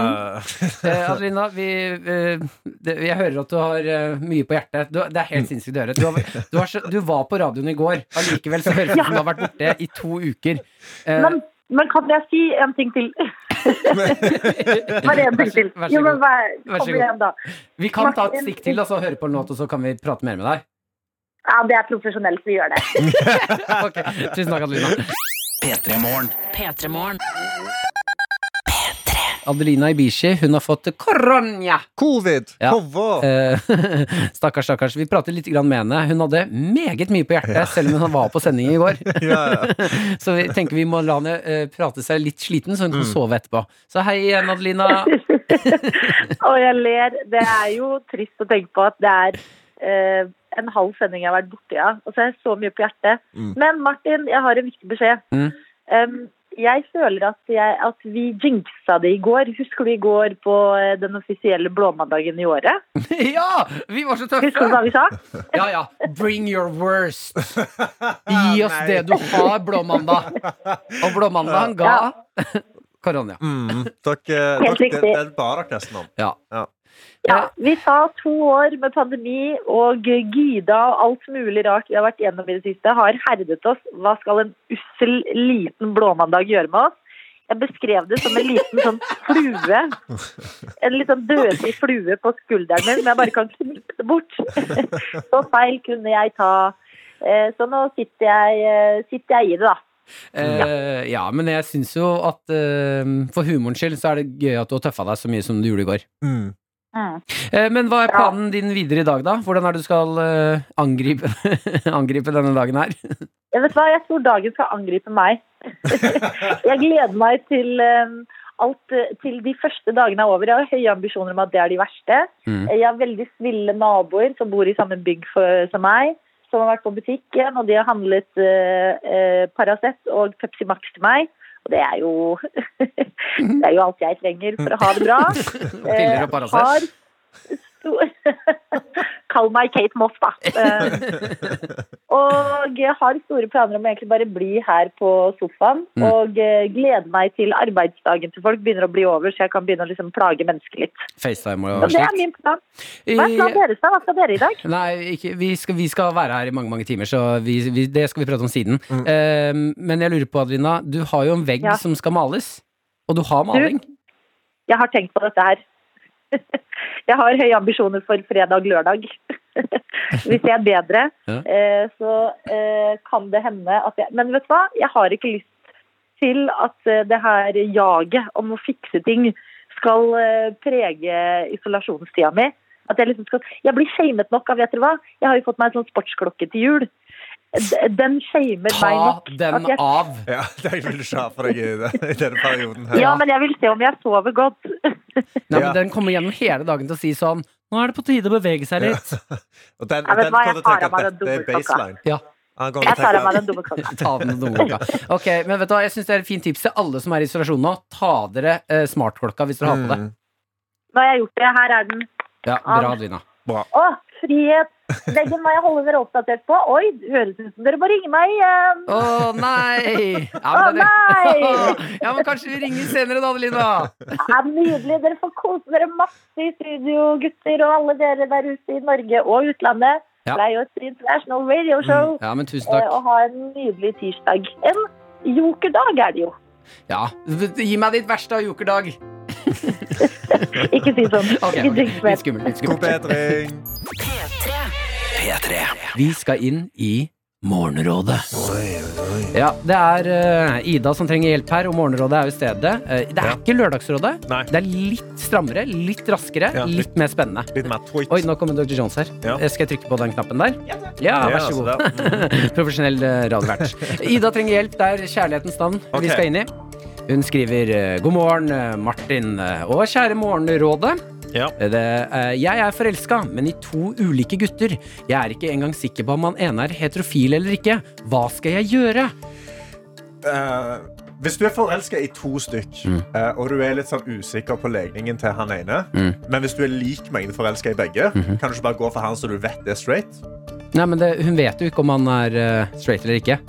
Speaker 4: Eh, Adelina, vi, eh, det, jeg hører at du har eh, mye på hjertet. Du, det er helt sinnssykt å høre. Du, har, du, har, du var på radioen i går. Allikevel så høres det ut som du har vært borte i to uker. Eh,
Speaker 9: Men, men kan jeg si en ting til? Bare en ting til.
Speaker 4: Vær så
Speaker 9: Jo, men
Speaker 4: god.
Speaker 9: vær,
Speaker 4: Vær så
Speaker 9: kom
Speaker 4: god.
Speaker 9: igjen, da.
Speaker 4: vi kan ta et stikk til og så høre på en låt, og så kan vi prate mer med deg.
Speaker 9: Ja, det er profesjonelt, vi gjør det.
Speaker 4: Ok, Tusen takk, Adelina.
Speaker 3: P3 Morgen.
Speaker 1: P3morgen.
Speaker 4: Adelina Ibishi, hun har fått korona.
Speaker 8: Covid.
Speaker 4: Ja. Eh, stakkars, stakkars. Vi pratet litt med henne. Hun hadde meget mye på hjertet, selv om hun var på sending i går.
Speaker 8: Ja, ja.
Speaker 4: Så vi tenker vi må la henne eh, prate seg litt sliten, så hun
Speaker 8: Mm.
Speaker 4: kan sove etterpå. Så hei igjen, Adelina.
Speaker 9: Og jeg ler. Det er jo trist å tenke på at det er eh, en halv sending jeg har vært borte av. Og så har jeg så mye på hjertet.
Speaker 8: Mm.
Speaker 9: Men Martin, jeg har en viktig beskjed.
Speaker 4: Mm.
Speaker 9: Um, jeg føler at, jeg, at vi jinxa det i går. Husker du i går på eh, den offisielle blåmandagen i året?
Speaker 4: ja! Vi var så tøffe!
Speaker 9: Husker du hva vi sa?
Speaker 4: Ja, ja. Bring your worst. Gi oss det du har, Blåmandag. Og blåmandagen ga korona.
Speaker 8: Mm. takk, dere,
Speaker 9: Helt
Speaker 8: den,
Speaker 9: riktig.
Speaker 8: det ba dere nesten om.
Speaker 4: Ja.
Speaker 9: Ja, vi sa to år med pandemi og Gyda og alt mulig rart vi har vært gjennom i det siste, har herdet oss. Hva skal en ussel liten blåmandag gjøre med oss? Jeg beskrev det som en liten sånn flue. En litt sånn flue på skulderen min som jeg bare kan knippe bort. Så feil kunne jeg ta. Eh, Så nå sitter jeg, eh, sitter jeg i det, da.
Speaker 4: Uh, ja, men jeg syns jo at uh, for humorens skyld så er det gøy at du har tøffa deg så mye som du gjorde i går.
Speaker 8: Mm.
Speaker 4: Eh, men hva er planen din videre i dag, da? Hvordan er det du skal eh, angripe, angripe denne dagen her?
Speaker 9: Jeg vet hva, jeg tror dagen skal angripe meg. jeg gleder meg til um, alt eh, til de første dagene er over. Jeg har høye ambisjoner om at det er de verste.
Speaker 4: Mm.
Speaker 9: Jeg har veldig snille naboer som bor i samme bygg for, som meg, som har vært på butikken, og de har handlet eh, Paracet og Pepsi Max til meg. Og det er jo Det er jo alt jeg trenger for å ha det bra.
Speaker 4: Piller og Paracet.
Speaker 9: Kall meg Kate Moss, da. Eh, og jeg har store planer om å egentlig bare bli her på sofaen.
Speaker 4: Mm.
Speaker 9: Og glede meg til arbeidsdagen til folk begynner å bli over, så jeg kan begynne å liksom plage mennesker litt.
Speaker 4: FaceTime
Speaker 9: og
Speaker 4: og
Speaker 9: det er min plan. Hva er planen
Speaker 4: I-
Speaker 9: deres, da? Hva skal dere i dag?
Speaker 4: Nei, ikke, vi, skal, vi skal være her i mange mange timer, så vi, vi, det skal vi prate om siden. Eh, men jeg lurer på, Adelina, du har jo en vegg
Speaker 9: Ja.
Speaker 4: som skal males. Og du har maling.
Speaker 9: Jeg har tenkt på dette her. Jeg har høye ambisjoner for fredag-lørdag. Hvis jeg er bedre,
Speaker 4: Ja.
Speaker 9: eh, så eh, kan det hende at jeg Men vet du hva? Jeg har ikke lyst til at eh, det her jaget om å fikse ting skal prege isolasjonstida mi. At jeg liksom skal Jeg blir shamet nok av, vet dere hva? Jeg har jo fått meg en sånn sportsklokke til jul. Den shamer meg
Speaker 4: Ta den
Speaker 9: jeg,
Speaker 4: av!
Speaker 8: Ja, det vil du ikke ha for deg i, det- i denne perioden. her
Speaker 9: ja, men jeg vil se om jeg sover godt.
Speaker 4: Nei, men Den kommer gjennom hele dagen til å si sånn Nå er det på tide å bevege seg litt.
Speaker 8: Og den,
Speaker 9: Ja,
Speaker 8: den
Speaker 9: hva,
Speaker 8: kommer til å tenke at dette er baseline.
Speaker 4: Ja.
Speaker 9: Jeg tar av meg den dumme klokka.
Speaker 4: Ok, men vet du hva, jeg syns det er et fint tips til alle som er i isolasjon nå. Ta dere eh, smartklokka hvis dere har på det.
Speaker 8: Mm.
Speaker 9: Nå har jeg gjort det. Her er den.
Speaker 4: Ja, bra, Adelina.
Speaker 9: Å, frihet! Veggen må jeg holde dere oppdatert på. Oi, høres ut som dere må ringe meg igjen.
Speaker 4: Å nei! Ja, men, oh,
Speaker 9: nei!
Speaker 4: ja, men kanskje vi ringer senere da, Adelina.
Speaker 9: Det er nydelig. Dere får kose dere masse i studio, gutter, og alle dere der ute i Norge og utlandet.
Speaker 4: Ja.
Speaker 9: International Radio Show.
Speaker 4: Ja, men tusen
Speaker 9: Eh,
Speaker 4: takk.
Speaker 9: Og ha en nydelig tirsdag. En jokerdag er det jo.
Speaker 4: Ja, Gi meg ditt verste av jokerdag.
Speaker 9: Ikke si sånn.
Speaker 4: Ok,
Speaker 9: okay.
Speaker 4: ok.
Speaker 9: jinx.
Speaker 4: Litt skummelt. Litt
Speaker 8: God
Speaker 4: skummelt.
Speaker 8: Bedring.
Speaker 3: P3.
Speaker 4: Vi skal inn i Morgenrådet. Ja, det er uh, Ida som trenger hjelp her, og Morgenrådet er jo stedet. Uh, det er
Speaker 8: Ja.
Speaker 4: ikke Lørdagsrådet.
Speaker 8: Nei.
Speaker 4: Det er litt strammere, litt raskere,
Speaker 8: Ja,
Speaker 4: litt mer spennende.
Speaker 8: Litt mer tweet.
Speaker 4: Oi, nå kommer Dr. Jones her.
Speaker 8: Ja.
Speaker 4: Eh, Skal jeg trykke på den knappen der? Ja, vær så god.
Speaker 8: der.
Speaker 4: Profesjonell uh, radiovert. Ida trenger hjelp. Det er kjærlighetens navn
Speaker 8: okay.
Speaker 4: vi skal inn i. Hun skriver 'God morgen, Martin og kjære Morgenrådet'.
Speaker 8: Ja.
Speaker 4: Det, eh, jeg er forelska, men i to ulike gutter. Jeg er ikke engang sikker på om han ene er heterofil eller ikke. Hva skal jeg gjøre?
Speaker 8: Uh, hvis du er forelska i to stykk,
Speaker 4: Mm.
Speaker 8: eh, og du er litt sånn usikker på legningen til han ene,
Speaker 4: Mm.
Speaker 8: men hvis du er lik mengde forelska i begge,
Speaker 4: Mhm.
Speaker 8: kan du ikke bare gå for han så du vet det er straight?
Speaker 4: Nei, men det, Hun vet jo ikke om han er eh, straight eller ikke.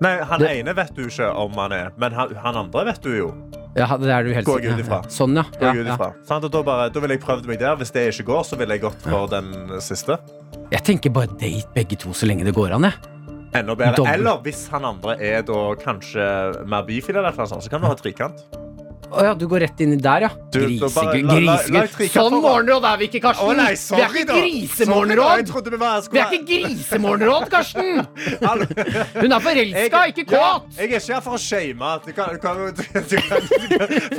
Speaker 8: Nei, han
Speaker 4: Det-
Speaker 8: ene vet du ikke om han er, men han, han andre vet du jo.
Speaker 4: Ja, det er du helt
Speaker 8: Går jeg ut ifra.
Speaker 4: Sånn, ja.
Speaker 8: Går jeg ut ifra. Sant? Og Da, bare, da vil jeg prøvd meg der. Hvis det ikke går, så ville jeg gått for den siste.
Speaker 4: Jeg tenker bare date begge to så lenge det går an, jeg.
Speaker 8: Enda bedre. Eller hvis han andre er da kanskje mer bifil, eller noe sånt, så kan du ha trekant.
Speaker 4: Å ja, du går rett inn i der, ja.
Speaker 8: Grisegud,
Speaker 4: Grisegutt. Grisegutt.
Speaker 8: tre
Speaker 4: Sånn morgenråd er vi ikke, Karsten.
Speaker 8: Å nei,
Speaker 4: vi
Speaker 8: sorry,
Speaker 4: er ikke grisemorgenråd.
Speaker 8: vi
Speaker 4: Vi er ikke grisemorgenråd, Karsten. Hun er forelska, ikke
Speaker 8: Ja,
Speaker 4: kåt.
Speaker 8: jeg er ikke her for å shame.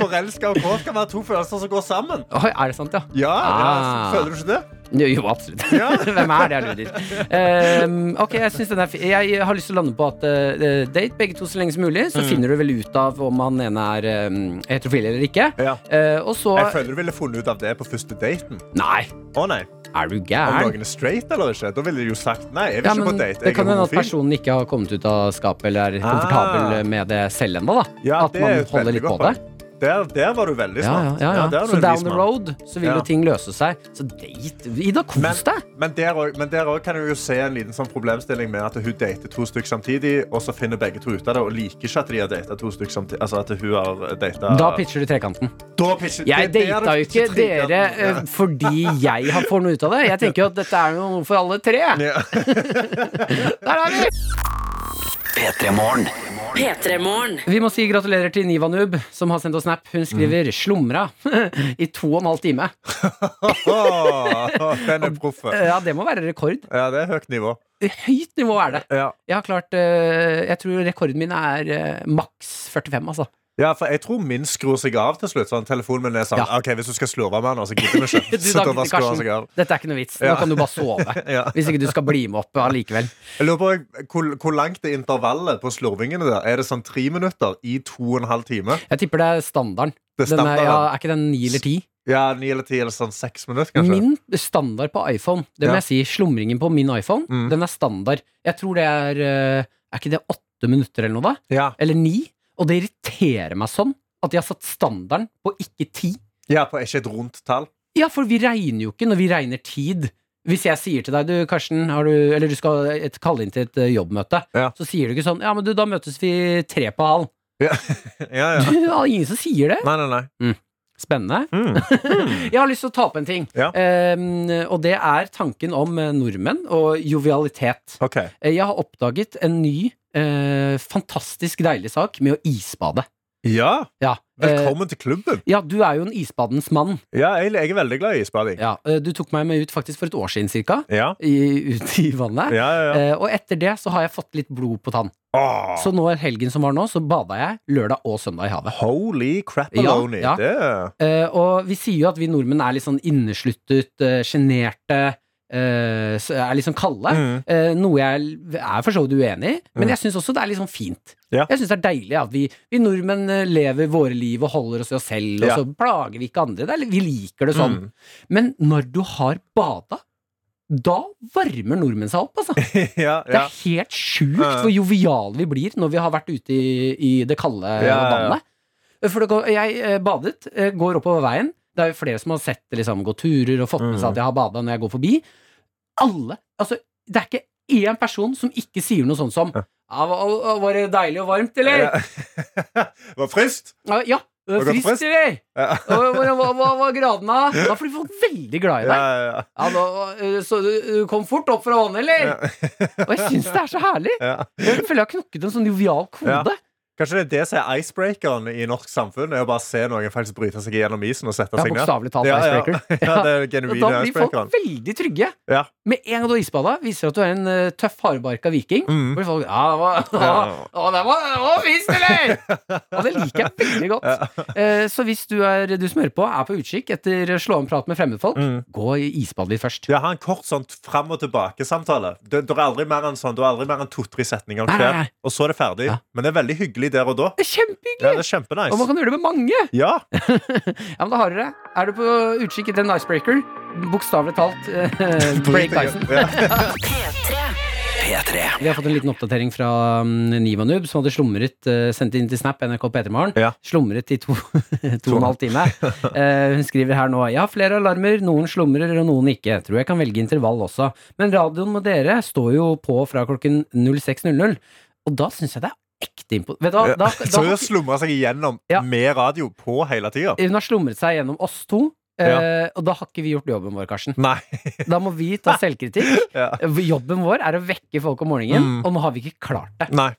Speaker 8: Forelska og kåt kan være to følelser som går sammen.
Speaker 4: Oi, er det sant, ja?
Speaker 8: Ja, ja
Speaker 4: Ah.
Speaker 8: Føler du ikke det?
Speaker 4: Jo, jo, absolutt. Hvem er det jeg lurer? Um, ok, Jeg synes den er fi Jeg har lyst til å lande på at uh, date begge to så lenge som mulig.
Speaker 8: Mm.
Speaker 4: Så finner du vel ut av om han ene er um, heterofil eller ikke.
Speaker 8: Ja.
Speaker 4: Uh, og så
Speaker 8: Jeg føler du ville funnet ut av det på første daten.
Speaker 4: Nei,
Speaker 8: Å nei.
Speaker 4: er du
Speaker 8: Om
Speaker 4: gæren?
Speaker 8: noen er straight eller ikke. Da ville de jo sagt nei. Jeg vil
Speaker 4: Ja,
Speaker 8: ikke på date.
Speaker 4: det kan hende at personen ikke har kommet ut av skapet eller er komfortabel
Speaker 8: Ah.
Speaker 4: med det selv ennå.
Speaker 8: Ja,
Speaker 4: At man
Speaker 8: er
Speaker 4: holder litt på det.
Speaker 8: Der, der var du veldig
Speaker 4: Ja, ja, ja, ja. Så down the road så vil
Speaker 8: Ja.
Speaker 4: jo ting løse seg. Så date Ida, kos deg!
Speaker 8: men men der òg kan du jo se en liten sånn problemstilling med at hun dater to stykker samtidig, og så finner begge to ut av det og liker ikke at de har data to stykker samtidig. Altså at hun har data
Speaker 4: Da pitcher du trekanten.
Speaker 8: Da pitcher-
Speaker 4: Jeg
Speaker 8: det- det
Speaker 4: data jo ikke
Speaker 8: trekanten.
Speaker 4: dere uh, fordi jeg har får noe ut av det. Jeg tenker jo at dette er noe for alle tre.
Speaker 8: Ja.
Speaker 4: Der er vi!
Speaker 3: P3 Morgen.
Speaker 1: P3morgen.
Speaker 4: Vi må si gratulerer til Nivanub, som har sendt oss snap. Hun skriver 'slumra' i to og en halv time.
Speaker 8: Den er proff.
Speaker 4: Ja, det må være rekord.
Speaker 8: Ja, det er høyt nivå.
Speaker 4: Høyt nivå er det.
Speaker 8: Ja.
Speaker 4: Jeg har klart eh, Jeg tror rekorden min er eh, maks 45, altså.
Speaker 8: Ja, for jeg tror min skrur seg av til slutt. Sånn, telefonen min er sånn
Speaker 4: Ja.
Speaker 8: Ok, Hvis du skal slurve med den, så gidder vi ikke.
Speaker 4: Du,
Speaker 8: Så
Speaker 4: da,
Speaker 8: bare skrur han seg av.
Speaker 4: dette er ikke noe vits. Nå
Speaker 8: Ja.
Speaker 4: kan du bare sove.
Speaker 8: Ja.
Speaker 4: Hvis ikke du skal bli med opp allikevel.
Speaker 8: Jeg lurer på hvor, hvor langt er intervallet på slurvingene der? Er det sånn tre minutter i to og en halv time?
Speaker 4: Jeg tipper det er standarden.
Speaker 8: Det er
Speaker 4: Den er, er ikke den ni eller ti?
Speaker 8: Ja, ni eller ti eller sånn seks minutter, kanskje?
Speaker 4: Min standard på iPhone, det må
Speaker 8: Ja.
Speaker 4: jeg si, slumringen på min iPhone,
Speaker 8: Mm.
Speaker 4: den er standard. Jeg tror det er eh, Er ikke det åtte minutter eller noe, da?
Speaker 8: Ja.
Speaker 4: Eller ni? Og det irriterer meg sånn at de har satt standarden på ikke ti.
Speaker 8: ja, på ikke et rundt tall?
Speaker 4: Ja, for vi regner jo ikke når vi regner tid. Hvis jeg sier til deg, du Karsten, har du, eller du skal et, kalle inn til et eh, jobbmøte,
Speaker 8: Ja.
Speaker 4: så sier du ikke sånn Ja, men du, da møtes vi tre på halv.
Speaker 8: Ja, ja. ja.
Speaker 4: Du, er ingen som sier det.
Speaker 8: Nei, nei, nei.
Speaker 4: Spennende.
Speaker 8: Mm.
Speaker 4: Jeg har lyst til å ta opp en ting,
Speaker 8: Ja.
Speaker 4: Um, og det er tanken om eh, nordmenn og jovialitet.
Speaker 8: Ok.
Speaker 4: Eh, Jeg har oppdaget en ny, eh, fantastisk deilig sak med å isbade.
Speaker 8: Ja,
Speaker 4: Ja, eh,
Speaker 8: velkommen til klubben.
Speaker 4: ja, du er jo en isbadens mann.
Speaker 8: Ja, jeg, jeg er veldig glad i isbading.
Speaker 4: Ja, eh, du tok meg med ut faktisk for et år siden cirka,
Speaker 8: Ja,
Speaker 4: i, ut i vannet.
Speaker 8: ja, ja. ja.
Speaker 4: Og etter det så har jeg fått litt blod på tann.
Speaker 8: Åh,
Speaker 4: Så nå helgen som var nå, så bada jeg lørdag og søndag i havet.
Speaker 8: holy crapaloni.
Speaker 4: Ja, ja.
Speaker 8: Det
Speaker 4: og vi sier jo at vi nordmenn er litt sånn innesluttet, sjenerte, er litt sånn kalde.
Speaker 8: Mm.
Speaker 4: Eh, noe jeg er for så vidt uenig i, men
Speaker 8: Mm.
Speaker 4: jeg syns også det er litt sånn fint.
Speaker 8: Ja.
Speaker 4: Jeg syns det er deilig at vi, vi nordmenn eh, lever våre liv og holder oss i oss selv,
Speaker 8: Ja.
Speaker 4: og så plager vi ikke andre. Er, vi liker det sånn.
Speaker 8: Mm.
Speaker 4: Men når du har bada, da varmer nordmenn seg opp, altså.
Speaker 8: ja,
Speaker 4: Det er helt sjukt hvor joviale vi blir når vi har vært ute i, i det kalde
Speaker 8: Ja, ja, ja.
Speaker 4: vannet. For jeg eh, badet, eh, går oppover veien. Det er jo flere som har sett det liksom, gå turer og fått med seg
Speaker 8: Mm.
Speaker 4: at jeg har bada når jeg går forbi. Alle Altså, det er ikke én person som ikke sier noe sånt som
Speaker 8: Ja.
Speaker 4: var, det deilig og varmt, eller?
Speaker 8: Ja. Var frist?
Speaker 4: Ja,
Speaker 8: det Var
Speaker 4: frist,
Speaker 8: frist?
Speaker 4: eller?
Speaker 8: Ja.
Speaker 4: Hva hva- hva- var var av? Da blir folk veldig glad i deg.
Speaker 8: ja, ja.
Speaker 4: Ja, da, eh, så du du kom fort opp fra vannet, eller? Og jeg syns det er så herlig. Jeg føler jeg har knokket en sånn jovial kode.
Speaker 8: Ja. Kanskje det er det som er icebreakeren i norsk samfunn? Er å bare se noen faktisk bryte seg gjennom isen og sette
Speaker 4: Ja,
Speaker 8: seg ned?
Speaker 4: bokstavelig talt
Speaker 8: Ja, ja.
Speaker 4: icebreaker.
Speaker 8: Ja, det er genuine
Speaker 4: da blir folk veldig trygge.
Speaker 8: Ja.
Speaker 4: Med en gang du har isbada, viser at du er en uh, tøff, hardbarka viking.
Speaker 8: Mm.
Speaker 4: Blir folk Ja, det var,
Speaker 8: Ja.
Speaker 4: å, det var, var fint, eller? og det liker jeg veldig godt. Uh, Så hvis du, er, du som hører på, er på utkikk etter slå om prat med fremmedfolk,
Speaker 8: Mm.
Speaker 4: gå i isbadet litt først.
Speaker 8: Ja, ha en kort sånn fram og tilbake-samtale. Du, du, er aldri mer enn sånn, du er aldri mer enn to-tre setninger hver. Og så er det ferdig.
Speaker 4: Ja.
Speaker 8: Men det er veldig hyggelig der og da.
Speaker 4: Det er
Speaker 8: Ja, det er kjempenice.
Speaker 4: Og man kan gjøre det med mange.
Speaker 8: Ja,
Speaker 4: Ja, men da har dere Er du på utkikk etter en icebreaker? Bokstavelig talt uh, break
Speaker 8: Dyson.
Speaker 1: P3.
Speaker 3: P3.
Speaker 4: Vi har fått en liten oppdatering fra Niva Nivanub, som hadde slumret, uh, sendt inn til Snap, NRK P3morgen.
Speaker 8: Ja.
Speaker 4: Slumret i to, to og en halv time. Uh, hun skriver her nå Jeg har flere alarmer, noen slumrer og noen ikke. Tror jeg kan velge intervall også. Men radioen med dere står jo på fra klokken 06.00, og da syns jeg det er ekte imponert. Vet du hva, da, da,
Speaker 8: Så hun har slumra seg igjennom
Speaker 4: Ja.
Speaker 8: med radio på hele tida.
Speaker 4: hun har slumret seg gjennom oss to. eh, Og da har ikke vi gjort jobben vår, Karsten.
Speaker 8: Nei.
Speaker 4: Da må vi ta selvkritikk.
Speaker 8: Ja.
Speaker 4: Jobben vår er å vekke folk om morgenen,
Speaker 8: Mm.
Speaker 4: og nå har vi ikke klart det.
Speaker 8: Nei.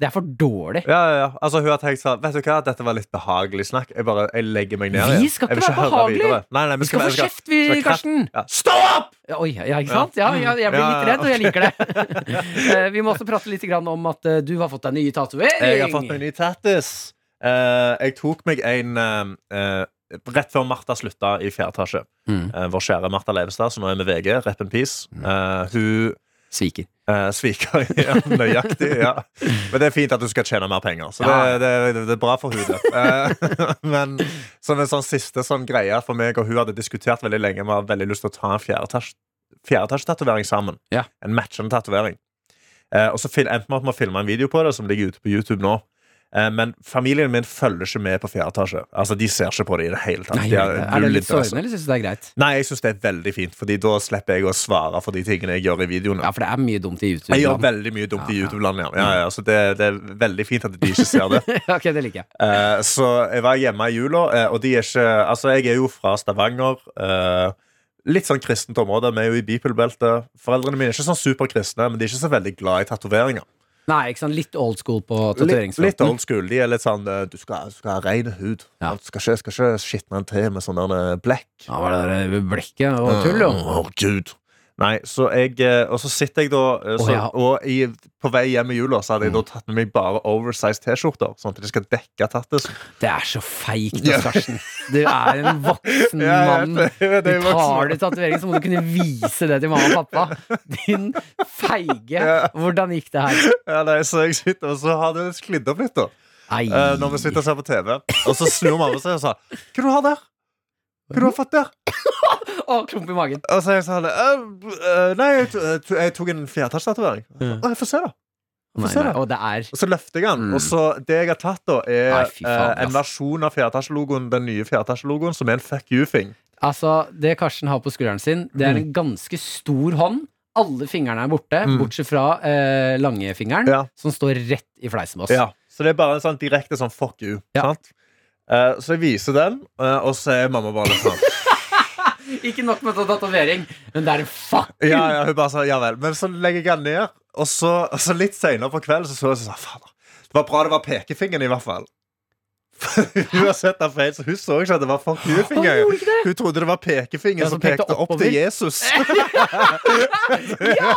Speaker 4: Det er for dårlig.
Speaker 8: Ja, ja, ja. Altså, hun har tenkt sånn Vet du hva, dette var litt behagelig snakk. Jeg bare, jeg legger meg ned
Speaker 4: Vi skal ikke være behagelige.
Speaker 8: Nei, nei,
Speaker 4: Vi skal få kjeft, vi, Karsten.
Speaker 8: Ja. Stå opp!
Speaker 4: Oi, ja, ikke sant? Ja, ja, jeg blir litt redd, og jeg liker det. Eh, Vi må også prate litt om at eh, du har fått deg ny tatovering.
Speaker 8: Jeg har fått meg ny tattis. Eh, jeg tok meg en rett før Martha slutta i fjerde etasje.
Speaker 4: Mm.
Speaker 8: Vår kjære Martha Leivestad, som nå er med VG. Rep in peace. Eh, hun
Speaker 4: Sviker.
Speaker 8: eh, sviker. ja, nøyaktig. Ja. Men det er fint at du skal tjene mer penger. Så det,
Speaker 4: Ja.
Speaker 8: det, det, det er bra for hudet. Eh, men som en sånn siste sånn greie for meg og hun hadde diskutert veldig lenge. Vi har veldig lyst til å ta en fjerdetasjetatovering sammen.
Speaker 4: Ja.
Speaker 8: En matchende tatovering. Eh, og så endte vi opp med å filme en video på det, som ligger ute på YouTube nå. Eh, men familien min følger ikke med på fjerde etasje. Altså, De ser ikke på det i det hele tatt.
Speaker 4: Nei,
Speaker 8: De
Speaker 4: er det litt sårende, eller syns du det er greit?
Speaker 8: Nei, jeg syns det er veldig fint, Fordi da slipper jeg å svare for de tingene jeg gjør i videoene.
Speaker 4: Ja, for det er mye dumt i YouTube-land.
Speaker 8: Jeg gjør veldig mye dumt i
Speaker 4: Ja, i
Speaker 8: YouTube-land, ja. ja, ja så det, det er veldig fint at de ikke ser det.
Speaker 4: ok, det liker jeg.
Speaker 8: Eh, så jeg var hjemme i jula, eh, og de er ikke Altså, jeg er jo fra Stavanger. litt sånn kristent område. Vi er jo i bibelbeltet. Foreldrene mine er ikke sånn superkristne, men de er ikke så veldig glad i tatoveringer.
Speaker 4: Nei, ikke sant? Litt old school på tatoveringsfronten.
Speaker 8: litt old school. De er litt sånn eh, Du skal, skal ha ren hud.
Speaker 4: Ja.
Speaker 8: Du skal ikke, skal ikke skitne til med sånn der blekk.
Speaker 4: Ja, var det der blekket og tull, jo.
Speaker 8: Å, Gud. Nei, så jeg eh, Og så sitter jeg da eh, så,
Speaker 4: oh, ja.
Speaker 8: Og i, på vei hjem i jula så hadde jeg da tatt med meg bare oversized T-skjorter. Sånn at de skal dekke tattisen.
Speaker 4: Det er så feigt, Lars Karsten. Du er en voksen
Speaker 8: Ja,
Speaker 4: mann.
Speaker 8: vet det, jeg vet
Speaker 4: Du
Speaker 8: voksen
Speaker 4: tar
Speaker 8: det
Speaker 4: du tatovering, så må du kunne vise det til mamma og pappa. Din feige.
Speaker 8: Ja.
Speaker 4: Hvordan gikk det her?
Speaker 8: Ja, nei, så jeg sitter, og så har det sklidd opp litt, da. Eh, når vi sitter og ser på TV. Og så snur mamma seg og sa Hva du har der? Hva du har fått der?
Speaker 4: Å, klump i magen.
Speaker 8: Og så er jeg sånn «Eh, eh, Nei, jeg, jeg tok en fjerdeetasjetatovering. Å, jeg får se, da.
Speaker 4: Nei, nei,
Speaker 8: det.
Speaker 4: og det er
Speaker 8: Og så løfter jeg den.
Speaker 4: Mm.
Speaker 8: Og så det jeg har tatt, da, er
Speaker 4: Nei, faen,
Speaker 8: eh, en versjon av fjerdeetasjelogoen, den nye fjerdeetasjelogoen, som er en fuck you-thing.
Speaker 4: Altså, det Karsten har på skulderen sin, det er en ganske stor hånd. Alle fingrene er borte,
Speaker 8: Mm.
Speaker 4: bortsett fra eh, langfingeren,
Speaker 8: Ja.
Speaker 4: som står rett i fleisen på oss.
Speaker 8: Ja. Så det er bare en sånn direkte sånn fuck you.
Speaker 4: Ja.
Speaker 8: Sant? Eh, så jeg viser den, eh, og så er mamma bare litt sånn
Speaker 4: Ikke nok med tatovering, men det er en fuck!
Speaker 8: Ja, ja, hun bare sa ja vel. Men så legger jeg den ned, og så, så litt senere på kvelden så så jeg sånn Faen, det var bra det var pekefingeren, i hvert fall. hun har sett den feil, så hun så ikke at det var fuck you-finger.
Speaker 4: Det?
Speaker 8: Hun trodde det var pekefinger
Speaker 4: Ja,
Speaker 8: som
Speaker 4: pekte
Speaker 8: pekte opp til Jesus.
Speaker 4: Ja!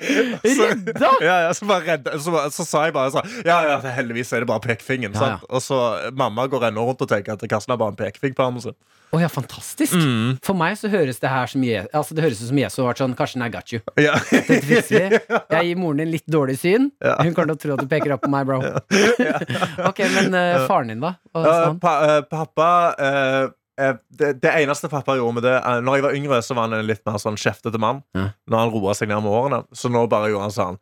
Speaker 4: Redda!
Speaker 8: Ja, ja, så, redde, så, så sa jeg bare sånn Ja, ja, heldigvis er det bare pekefingeren. Og så Mamma går ennå rundt og tenker at Karsten har bare en pekefinger på armen sin.
Speaker 4: Å ja, fantastisk.
Speaker 8: Mm.
Speaker 4: For meg så høres det her som Je Altså det høres ut som Jesus har vært sånn Karsten, I got you.
Speaker 8: Ja.
Speaker 4: Dette fikser vi. Jeg gir moren din litt dårlig syn.
Speaker 8: Ja.
Speaker 4: Hun kommer til å tro at du peker opp på meg, bro. ok, men uh, faren din, da? Sa
Speaker 8: Eh, pa, uh, pappa det, det eneste pappa gjorde med det Når jeg var yngre, så var han en litt mer sånn kjeftete mann.
Speaker 4: Ja.
Speaker 8: Når han roa seg ned med årene. Så nå bare gjorde han sånn.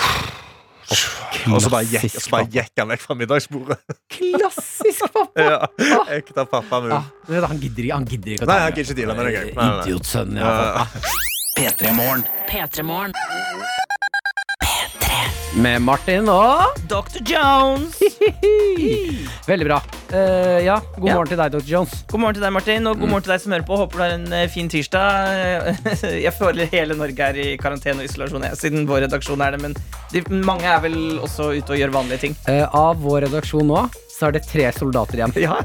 Speaker 8: Og så bare gikk, så bare gikk han vekk fra middagsbordet.
Speaker 4: Klassisk pappa!
Speaker 8: ja, Ekte pappa
Speaker 4: Ja, du han gidder ikke han gidder ikke å ta
Speaker 8: Nei, han gidder ikke deale med det.
Speaker 4: Idiotsønn, ja.
Speaker 8: Ja.
Speaker 3: P3 Morgen.
Speaker 1: P3morgen.
Speaker 4: Med Martin og
Speaker 5: Dr. Jones.
Speaker 4: Veldig bra. Uh, ja, god
Speaker 5: Ja.
Speaker 4: morgen til deg, Dr. Jones.
Speaker 5: God morgen til deg, Martin, og god morgen til deg som hører på. Håper du har en eh, fin tirsdag. Jeg føler hele Norge er i karantene og isolasjon, jeg, siden vår redaksjon er det. Men de, mange er vel også ute og gjør vanlige ting.
Speaker 4: Uh, av vår redaksjon nå så er det tre soldater igjen.
Speaker 5: Ja.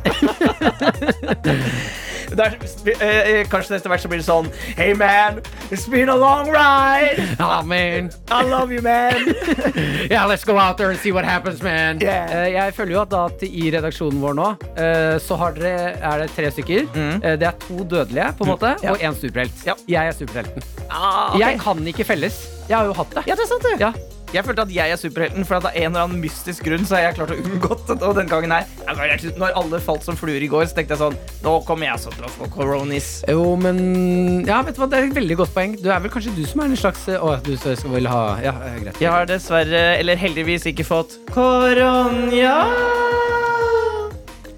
Speaker 5: Det er, eh, eh, kanskje etter hvert så blir det sånn Hey man, it's been a long ride.
Speaker 4: Oh, man.
Speaker 5: I love you, man.
Speaker 4: Yeah, let's go out there and see what happens, man.
Speaker 5: Yeah.
Speaker 4: Eh, jeg føler jo at da at i redaksjonen vår nå, eh, så har dere, er det tre stykker. Eh, det er to dødelige, på en måte,
Speaker 5: Mm. Ja.
Speaker 4: og én superhelt.
Speaker 5: Ja.
Speaker 4: Jeg er superhelten.
Speaker 5: Ah, okay.
Speaker 4: Jeg kan ikke felles. Jeg har jo hatt det.
Speaker 5: Ja, det er sant, det.
Speaker 4: Ja.
Speaker 5: Jeg følte at jeg er superhelten, for at av en eller annen mystisk grunn så har jeg klart å unngått det. Og den gangen her, når alle falt som fluer i går, så tenkte jeg sånn Nå kommer jeg så til å få koronis.
Speaker 4: Jo, men Ja, vet du hva, det er et veldig godt poeng. Du er vel kanskje du som er en slags eh, Å, du skal skal vel ha Ja, eh, greit.
Speaker 5: Jeg har dessverre, eller heldigvis, ikke fått koronia.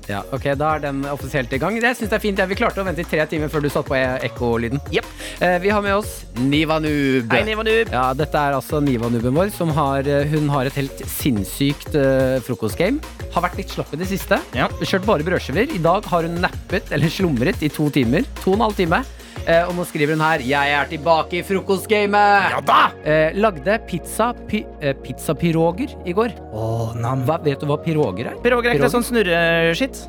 Speaker 4: Ja, ok, Da er den offisielt i gang. Det synes jeg er fint. Ja, vi klarte å vente i tre timer før du satte på e- ekkolyden.
Speaker 5: Jepp.
Speaker 4: Eh, vi har med oss Nivanub.
Speaker 5: Hei, Nivanub.
Speaker 4: Ja, dette er altså Nivanuben vår. Som har, eh, hun har et helt sinnssykt uh, frokostgame. Har vært litt slapp i det siste.
Speaker 5: Ja.
Speaker 4: Kjørt bare brødskiver. I dag har hun nappet, eller slumret, i to timer. To og en halv time. Eh, og nå skriver hun her Jeg er tilbake i frokostgamet.
Speaker 5: Ja da!
Speaker 4: Eh, lagde pizza pi, eh, pizzapiroger i går.
Speaker 5: Oh, nam.
Speaker 4: Hva, vet du hva piroger er?
Speaker 5: Piroger er ikke sånn snurreskitt?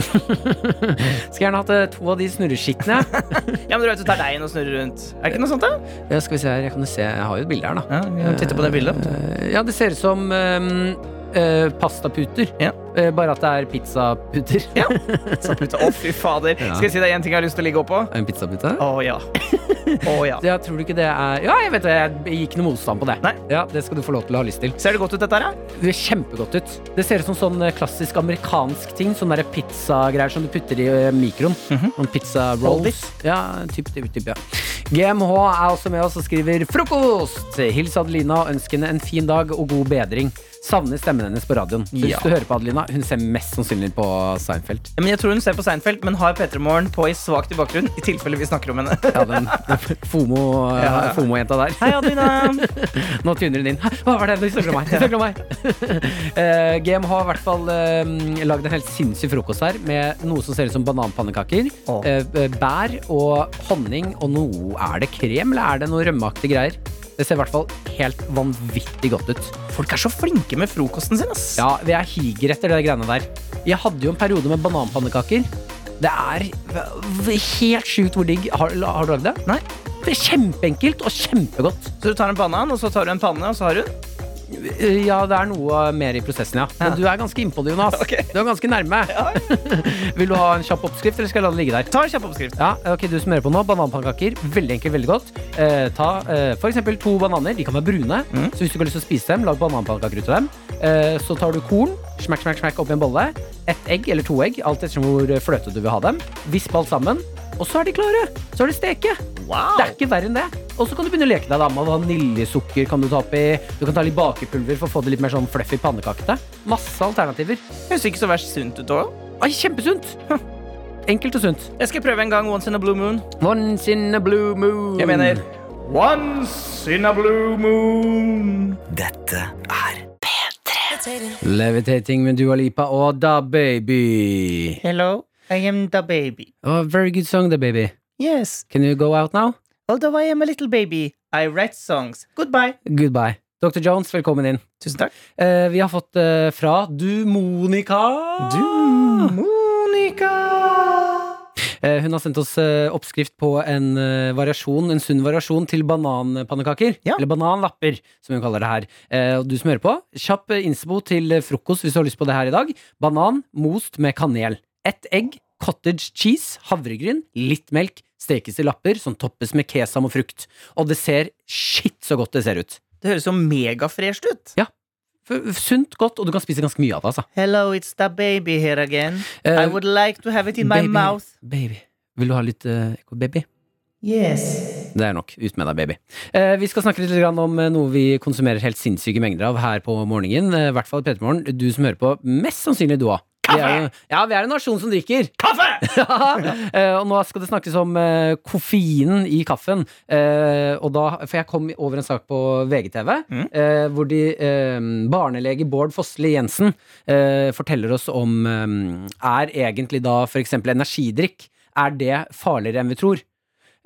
Speaker 4: Skal gjerne hatt to av de snurreskittene.
Speaker 5: Ja, men du vet du tar deigen og snurrer rundt. Er det ikke noe sånt, da?
Speaker 4: Ja, skal vi se her, jeg kan se Jeg har jo et bilde her, da.
Speaker 5: Ja, vi kan titte på det bildet.
Speaker 4: Ja, det ser ut som um, eh, pastaputer.
Speaker 5: Ja.
Speaker 4: Uh, bare at det er pizzaputer.
Speaker 5: Ja. pizzaputer. Å, fy fader.
Speaker 4: Ja.
Speaker 5: Skal jeg si deg en ting jeg har lyst til å ligge oppå?
Speaker 4: En pizzapute?
Speaker 5: Å ja. Å ja.
Speaker 4: Ja, tror du ikke det er Ja, jeg vet det. Jeg gir ikke noe motstand på det.
Speaker 5: Nei.
Speaker 4: Ja, Det skal du få lov til å ha lyst til.
Speaker 5: Ser det godt ut, dette her? ja?
Speaker 4: Det kjempegodt ut. Det ser ut som sånn eh, klassisk amerikansk ting. Sånne der pizzagreier som du putter i mikroen. Mm -hmm. Noen pizza rolls. Ja, typ, typ, typ, ja. GMH er også med oss og skriver 'frokost'! Hils Adelina og ønsk henne en fin dag og god bedring. Savner stemmen hennes på radioen. Så
Speaker 5: Ja.
Speaker 4: Hvis du hører på Adelina, hun ser mest sannsynlig på Seinfeld.
Speaker 5: Ja, Men jeg tror hun ser på Seinfeld, men har P3 Morgen på i svakt i bakgrunn. I tilfelle vi snakker om henne.
Speaker 4: Ja, den, den FOMO-jenta
Speaker 5: Ja.
Speaker 4: FOMO-jenta der.
Speaker 5: Hei, Adelina.
Speaker 4: Nå tuner hun inn. Hva var det? du snakker om meg. Snakker om meg. uh, GM har i hvert fall uh, lagd en helt sinnssyk frokost her med noe som ser ut som bananpannekaker.
Speaker 5: oh.
Speaker 4: uh, bær og honning og noe Er det krem, eller er det noe rømmeaktige greier? Det ser i hvert fall helt vanvittig godt ut.
Speaker 5: Folk er så flinke med frokosten sin, ass.
Speaker 4: Ja, vi er higer etter de greiene der. Jeg hadde jo en periode med bananpannekaker. Det er helt sjukt hvor digg. Har, har du lagd det?
Speaker 5: Nei.
Speaker 4: Det er kjempeenkelt og kjempegodt.
Speaker 5: Så du tar en banan, og så tar du en panne, og så har du
Speaker 4: Ja, det er noe mer i prosessen, ja. Men
Speaker 5: Ja.
Speaker 4: du er ganske innpå det, Jonas.
Speaker 5: Okay.
Speaker 4: Du er ganske nærme. Vil du ha en kjapp oppskrift, eller skal jeg la det ligge der?
Speaker 5: Ta en kjapp oppskrift.
Speaker 4: Ja, ok, Du smører på nå, bananpannekaker. Veldig enkelt, veldig godt. Eh, ta eh, for eksempel to bananer. De kan være brune.
Speaker 5: Mm.
Speaker 4: Så hvis du ikke har lyst til å spise dem, lag bananpannekaker ut av dem. Eh, så tar du korn. Smakk, smakk, smakk oppi en bolle. Ett egg eller to egg, alt ettersom hvor fløte du vil ha dem. Visp alt sammen. Og så er de klare. Så er de steke.
Speaker 5: Wow.
Speaker 4: Det er ikke verre enn det. Og så kan du begynne å leke deg da med vaniljesukker. kan Du ta oppi Du kan ta litt bakepulver for å få det litt mer sånn fluffy pannekakete. Masse alternativer.
Speaker 5: Høres ikke så verst sunt ut òg.
Speaker 4: Kjempesunt! Enkelt og sunt.
Speaker 5: Jeg skal prøve en gang Once in a Blue Moon.
Speaker 4: Once in a blue moon.
Speaker 5: Jeg mener Once in a blue moon.
Speaker 3: Dette er P3.
Speaker 4: Levitating med Dua Lipa og Da Baby.
Speaker 5: Hello, I am the baby.
Speaker 4: Oh, very good song, the Baby.
Speaker 5: Yes,
Speaker 4: Can you go out now?
Speaker 5: although I am a little baby, I write songs. Goodbye.
Speaker 4: Goodbye. Dr. Jones, velkommen inn.
Speaker 5: Tusen takk.
Speaker 4: Eh, vi har fått eh, fra du, Monica.
Speaker 5: Monica.
Speaker 4: Eh, hun har sendt oss eh, oppskrift på en eh, variasjon, en sunn variasjon til bananpannekaker.
Speaker 5: Ja.
Speaker 4: Eller bananlapper, som hun kaller det her. Eh, og du som hører på, kjapp innspo til frokost hvis du har lyst på det her i dag. Banan most med kanel. Ett egg, cottage cheese, havregryn, litt melk. Stekes i lapper som toppes med kesam og frukt. Og det ser shit så godt det ser ut.
Speaker 5: Det høres jo megafresht ut.
Speaker 4: Ja. Sunt, godt, og du kan spise ganske mye av det. altså
Speaker 5: Hello, it's the baby here again.
Speaker 4: Uh,
Speaker 5: I would like to have it in my mouth.
Speaker 4: Baby. Vil du ha litt uh, baby?
Speaker 5: Yes.
Speaker 4: Det er nok. Ut med deg, baby. Eh, vi skal snakke litt om eh, noe vi konsumerer helt sinnssyke mengder av her på morgenen. Eh, I hvert fall i P3morgen. Du som hører på, mest sannsynlig du òg.
Speaker 5: Kaffe!
Speaker 4: Ja, vi er en nasjon som drikker.
Speaker 5: Kaffe!
Speaker 4: ja, og nå skal det snakkes om eh, koffeinen i kaffen. Eh, og da, for jeg kom over en sak på VGTV
Speaker 5: Mm.
Speaker 4: eh, hvor de, eh, barnelege Bård Fossli Jensen eh, forteller oss om eh, Er egentlig da f.eks. energidrikk Er det farligere enn vi tror?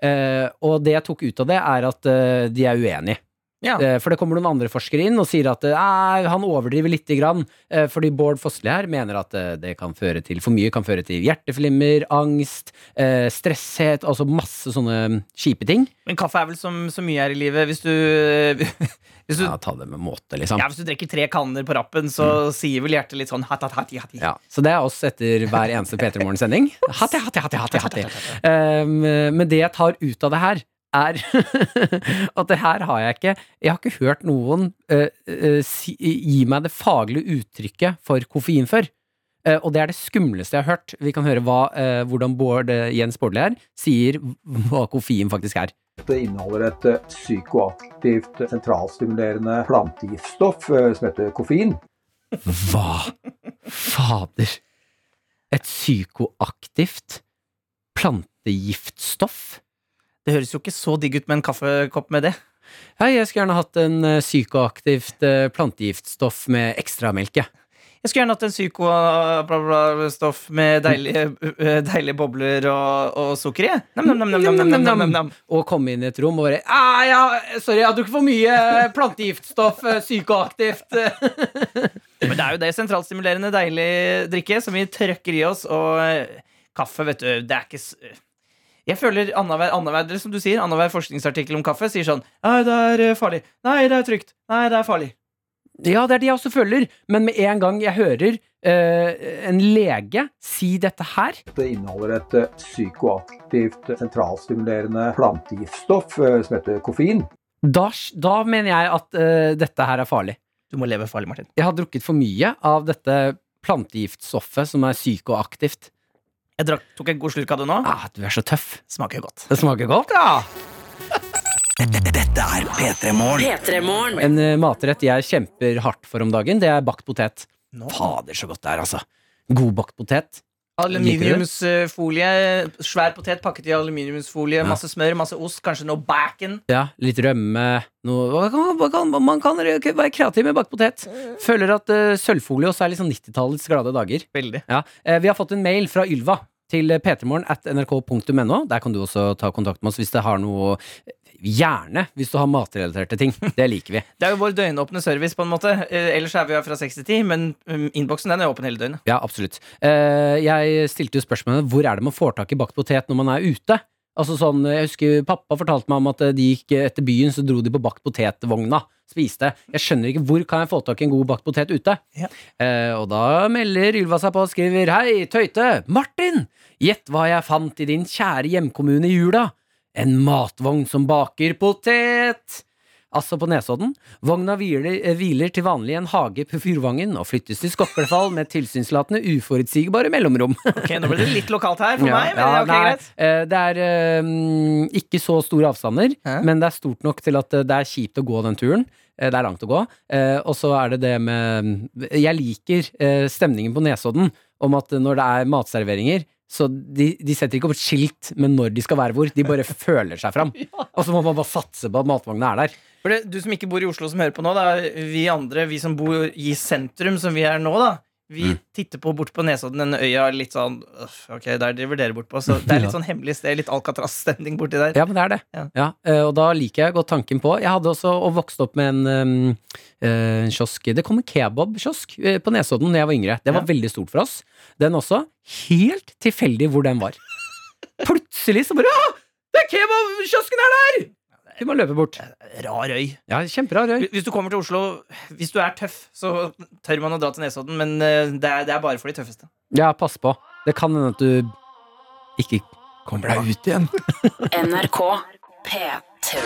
Speaker 4: Eh, og det jeg tok ut av det, er at eh, de er uenige.
Speaker 5: Ja.
Speaker 4: Eh, For det kommer noen andre forskere inn og sier at eh, han overdriver lite grann. eh, Fordi Bård Fossli her mener at det kan føre til for mye. Kan føre til hjerteflimmer, angst, eh, stresshet, altså masse sånne mm, kjipe ting.
Speaker 5: Men kaffe er vel som så mye her i livet. Hvis du, hvis du,
Speaker 4: Ja, ta det med måte, liksom.
Speaker 5: ja, hvis du drikker tre kanner på rappen, så sier vel hjertet litt sånn hat, hat, hati, hati.
Speaker 4: Ja, så det er oss etter hver eneste P3 Morgen-sending. Um, men det jeg tar ut av det her, er at det her har jeg ikke Jeg har ikke hørt noen uh, uh, si, gi meg det faglige uttrykket for koffein før. Uh, og det er det skumleste jeg har hørt. Vi kan høre hva, hvordan Bård Jens Bårdli her sier hva koffein faktisk er.
Speaker 10: Det inneholder et psykoaktivt sentralstimulerende plantegiftstoff som heter koffein.
Speaker 4: Hva fader? Et psykoaktivt plantegiftstoff?
Speaker 5: Det høres jo ikke så digg ut med en kaffekopp med det.
Speaker 4: Hei, jeg skulle gjerne hatt en eh, psykoaktivt eh, plantegiftstoff med ekstramelk, jeg.
Speaker 5: Jeg skulle gjerne hatt en psyko-bla-bla-stoff eh, med deilige, deilige, bobler og, og sukker i. Nam-nam-nam.
Speaker 4: Og komme inn i et rom og bare «Ah, ja, Sorry, jeg har drukket for mye plantegiftstoff. Psykoaktivt.
Speaker 5: Men det er jo det sentralstimulerende, deilig drikke som vi trøkker i oss. Og kaffe, vet du, det er ikke jeg føler annenhver, annenhver, som du sier, annenhver forskningsartikkel om kaffe sier sånn Nei, det er øh, farlig. Nei, det er trygt. Nei, det er farlig.
Speaker 4: Ja, det er det jeg også føler, men med en gang jeg hører uh, en lege si dette her
Speaker 10: Det inneholder et eh, psykoaktivt eh, sentralstimulerende plantegiftstoff uh, som heter koffein.
Speaker 4: Da, da mener jeg at eh, dette her er farlig.
Speaker 5: Du må leve farlig, Martin.
Speaker 4: Jeg har drukket for mye av dette plantegiftstoffet som er psykoaktivt.
Speaker 5: Jeg drakk, tok en god slurk av det nå.
Speaker 4: Ah, du er så tøff.
Speaker 5: Smaker godt.
Speaker 4: Det smaker godt, ja.
Speaker 3: Dette er P3 Morgen.
Speaker 1: P3 Morgen.
Speaker 4: En eh, matrett jeg kjemper hardt for om dagen, det er bakt potet.
Speaker 5: No.
Speaker 4: Fader, så godt det er, altså. God bakt potet.
Speaker 5: Aluminiumsfolie, svær potet pakket i aluminiumsfolie, masse smør, masse ost, kanskje noe bacon.
Speaker 4: Ja, litt rømme noe, kan, Man kan være kreativ med bakt potet. Føler at uh, sølvfolie også er litt sånn 90-tallets glade dager.
Speaker 5: Veldig.
Speaker 4: Ja, eh, Vi har fått en mail fra Ylva til p3morgen at nrk.no. Der kan du også ta kontakt med oss hvis det har noe Gjerne hvis du har matrelaterte ting. Det liker vi.
Speaker 5: Det er jo vår døgnåpne service, på en måte. Eh, ellers er vi her fra 6 til 10, men um, innboksen den er åpen hele døgnet.
Speaker 4: Ja, absolutt. Eh, jeg stilte jo spørsmålet hvor er det man får tak i bakt potet når man er ute? Altså sånn, Jeg husker pappa fortalte meg om at eh, de gikk etter byen, så dro de på bakt potet-vogna. Spiste. Jeg skjønner ikke hvor kan jeg få tak i en god bakt potet ute?
Speaker 5: Ja.
Speaker 4: Eh, og da melder Ylva seg på og skriver Hei, Tøyte! Martin! Gjett hva jeg fant i din kjære hjemkommune i jula? En matvogn som baker potet! Altså på Nesodden. Vogna hviler, eh, hviler til vanlig i en hage på Fyrvangen og flyttes til Skokkelfall med tilsynslatende uforutsigbare mellomrom.
Speaker 5: Ok, Nå ble det litt lokalt her for meg, men
Speaker 4: ja,
Speaker 5: er ok,
Speaker 4: nei,
Speaker 5: greit.
Speaker 4: eh, Det er mm, ikke så store avstander,
Speaker 5: Hæ?
Speaker 4: men det er stort nok til at det er kjipt å gå den turen. Det er langt å gå. Eh, Og så er det det med Jeg liker eh, stemningen på Nesodden om at når det er matserveringer så de, de setter ikke opp et skilt med når de skal være hvor. De bare føler seg fram. Og så må man bare satse på at matvogna er der.
Speaker 5: For det, du som ikke bor i Oslo som hører på nå, det er vi andre, vi som bor i sentrum som vi er nå, da. Vi
Speaker 4: Mm.
Speaker 5: titter på bort på Nesodden, den øya litt sånn «Uff, Ok, der driver dere bort på. Så det er litt sånn hemmelig sted, litt Alcatraz-stemning borti der.
Speaker 4: Ja, men det er det.
Speaker 5: Ja.
Speaker 4: Ja. eh, og da liker jeg godt tanken på Jeg hadde også og vokst opp med en um, eh, kiosk Det kom en kebabkiosk eh, på Nesodden da jeg var yngre. Det var
Speaker 5: Ja.
Speaker 4: veldig stort for oss. Den også. Helt tilfeldig hvor den var. Plutselig så bare Å! Det er kebabkiosken er der! Du må løpe bort.
Speaker 5: Rar øy.
Speaker 4: Ja, kjemperar øy.
Speaker 5: Hvis du kommer til Oslo, hvis du er tøff, så tør man å dra til Nesodden, men eh, det er, det er bare for de tøffeste.
Speaker 4: Ja, pass på. Det kan hende at du ikke kommer deg ut igjen.
Speaker 1: NRK P3.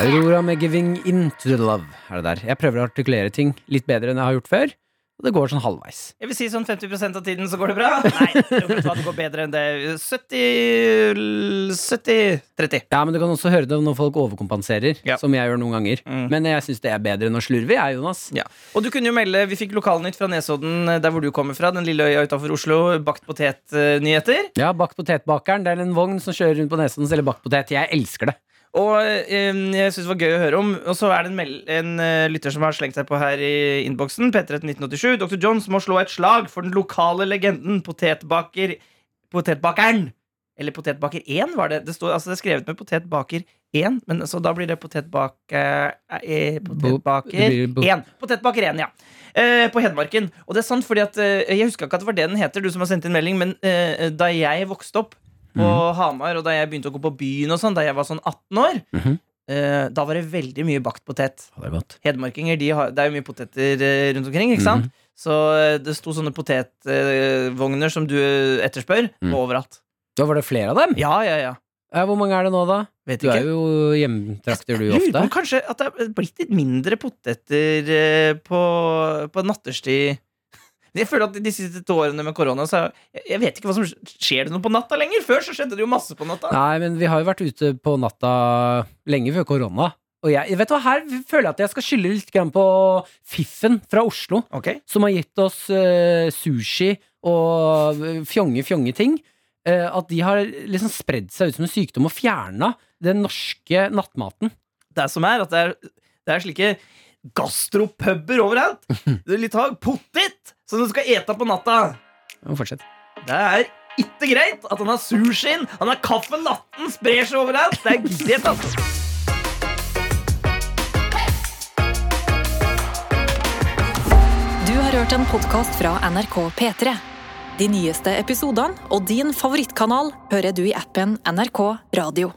Speaker 4: Aurora med 'Giving Into The Love' er det der. Jeg prøver å artikulere ting litt bedre enn jeg har gjort før, og det går sånn halvveis.
Speaker 5: Jeg vil si sånn 50% av tiden så går det bra. Nei, det går bedre enn det. 70 70-30.
Speaker 4: Ja, men du kan også høre det når folk overkompenserer,
Speaker 5: Ja.
Speaker 4: som jeg gjør noen ganger.
Speaker 5: Mm.
Speaker 4: Men jeg syns det er bedre enn å slurve, jeg, Jonas.
Speaker 5: Ja. Og du kunne jo melde, Vi fikk lokalnytt fra Nesodden, eh, der hvor du kommer fra. Den lille øya utafor Oslo. Bakt potet-nyheter.
Speaker 4: Ja, Bakt potetbakeren. Det er en vogn som kjører rundt på Nesodden og selger bakt potet. Jeg elsker det.
Speaker 5: Og eh, jeg syns det var gøy å høre om. Og så er det en, en eh, lytter som har slengt seg på her i innboksen. P131987. Dr. Jones må slå et slag for den lokale legenden potetbaker Potetbakeren. Eller Potetbaker 1, var det. Det, står, altså det er skrevet med Potetbaker 1, men så da blir det Potetbaker eh, Potetbaker
Speaker 4: Det bo-
Speaker 5: 1. Potetbaker 1, ja. Eh, på Hedmarken. Og det er sant, fordi at eh, Jeg huska ikke at det var det den heter, du som har sendt inn melding, men eh, da jeg vokste opp på Hamar, og da jeg begynte å gå på byen og sånn, da jeg var sånn 18 år,
Speaker 4: Mhm.
Speaker 5: eh, da var det veldig mye bakt potet.
Speaker 4: Ja, det er.
Speaker 5: Hedmarkinger, de har, det er jo mye poteter eh, rundt omkring, ikke sant? Så eh, det sto sånne potetvogner som du eh, etterspør,
Speaker 4: Mm.
Speaker 5: overalt.
Speaker 4: Da var det flere av dem?
Speaker 5: Ja, ja, ja.
Speaker 4: Hvor mange er det nå, da?
Speaker 5: Vet
Speaker 4: Du
Speaker 5: ikke.
Speaker 4: er jo hjemtrakter, du
Speaker 5: ofte. lurer på kanskje at det er blitt litt mindre poteter på, på natterstid. Jeg føler at De siste to årene med korona Så jeg, jeg vet ikke hva som skjer det noe på natta lenger. Før så skjedde det jo masse på natta.
Speaker 4: Nei, men vi har jo vært ute på natta lenge før korona. Og jeg, vet du hva, her føler jeg at jeg skal skylde litt på Fiffen fra Oslo.
Speaker 5: okay.
Speaker 4: som har gitt oss uh, sushi og eh, fjonge, fjonge ting. Uh, at de har liksom spredd seg ut som en sykdom og fjerna den norske nattmaten.
Speaker 5: Det som er at det er, det er slike gastropuber overalt. Du vil ta potet som du skal ete på natta.
Speaker 4: Fortsett.
Speaker 5: Det er ikke greit at han har sushien, han har kaffe natten, sprer seg overalt. Det er greit, altså.
Speaker 11: Du har hørt en podkast fra NRK P3. De nyeste episodene og din favorittkanal hører du i appen NRK Radio.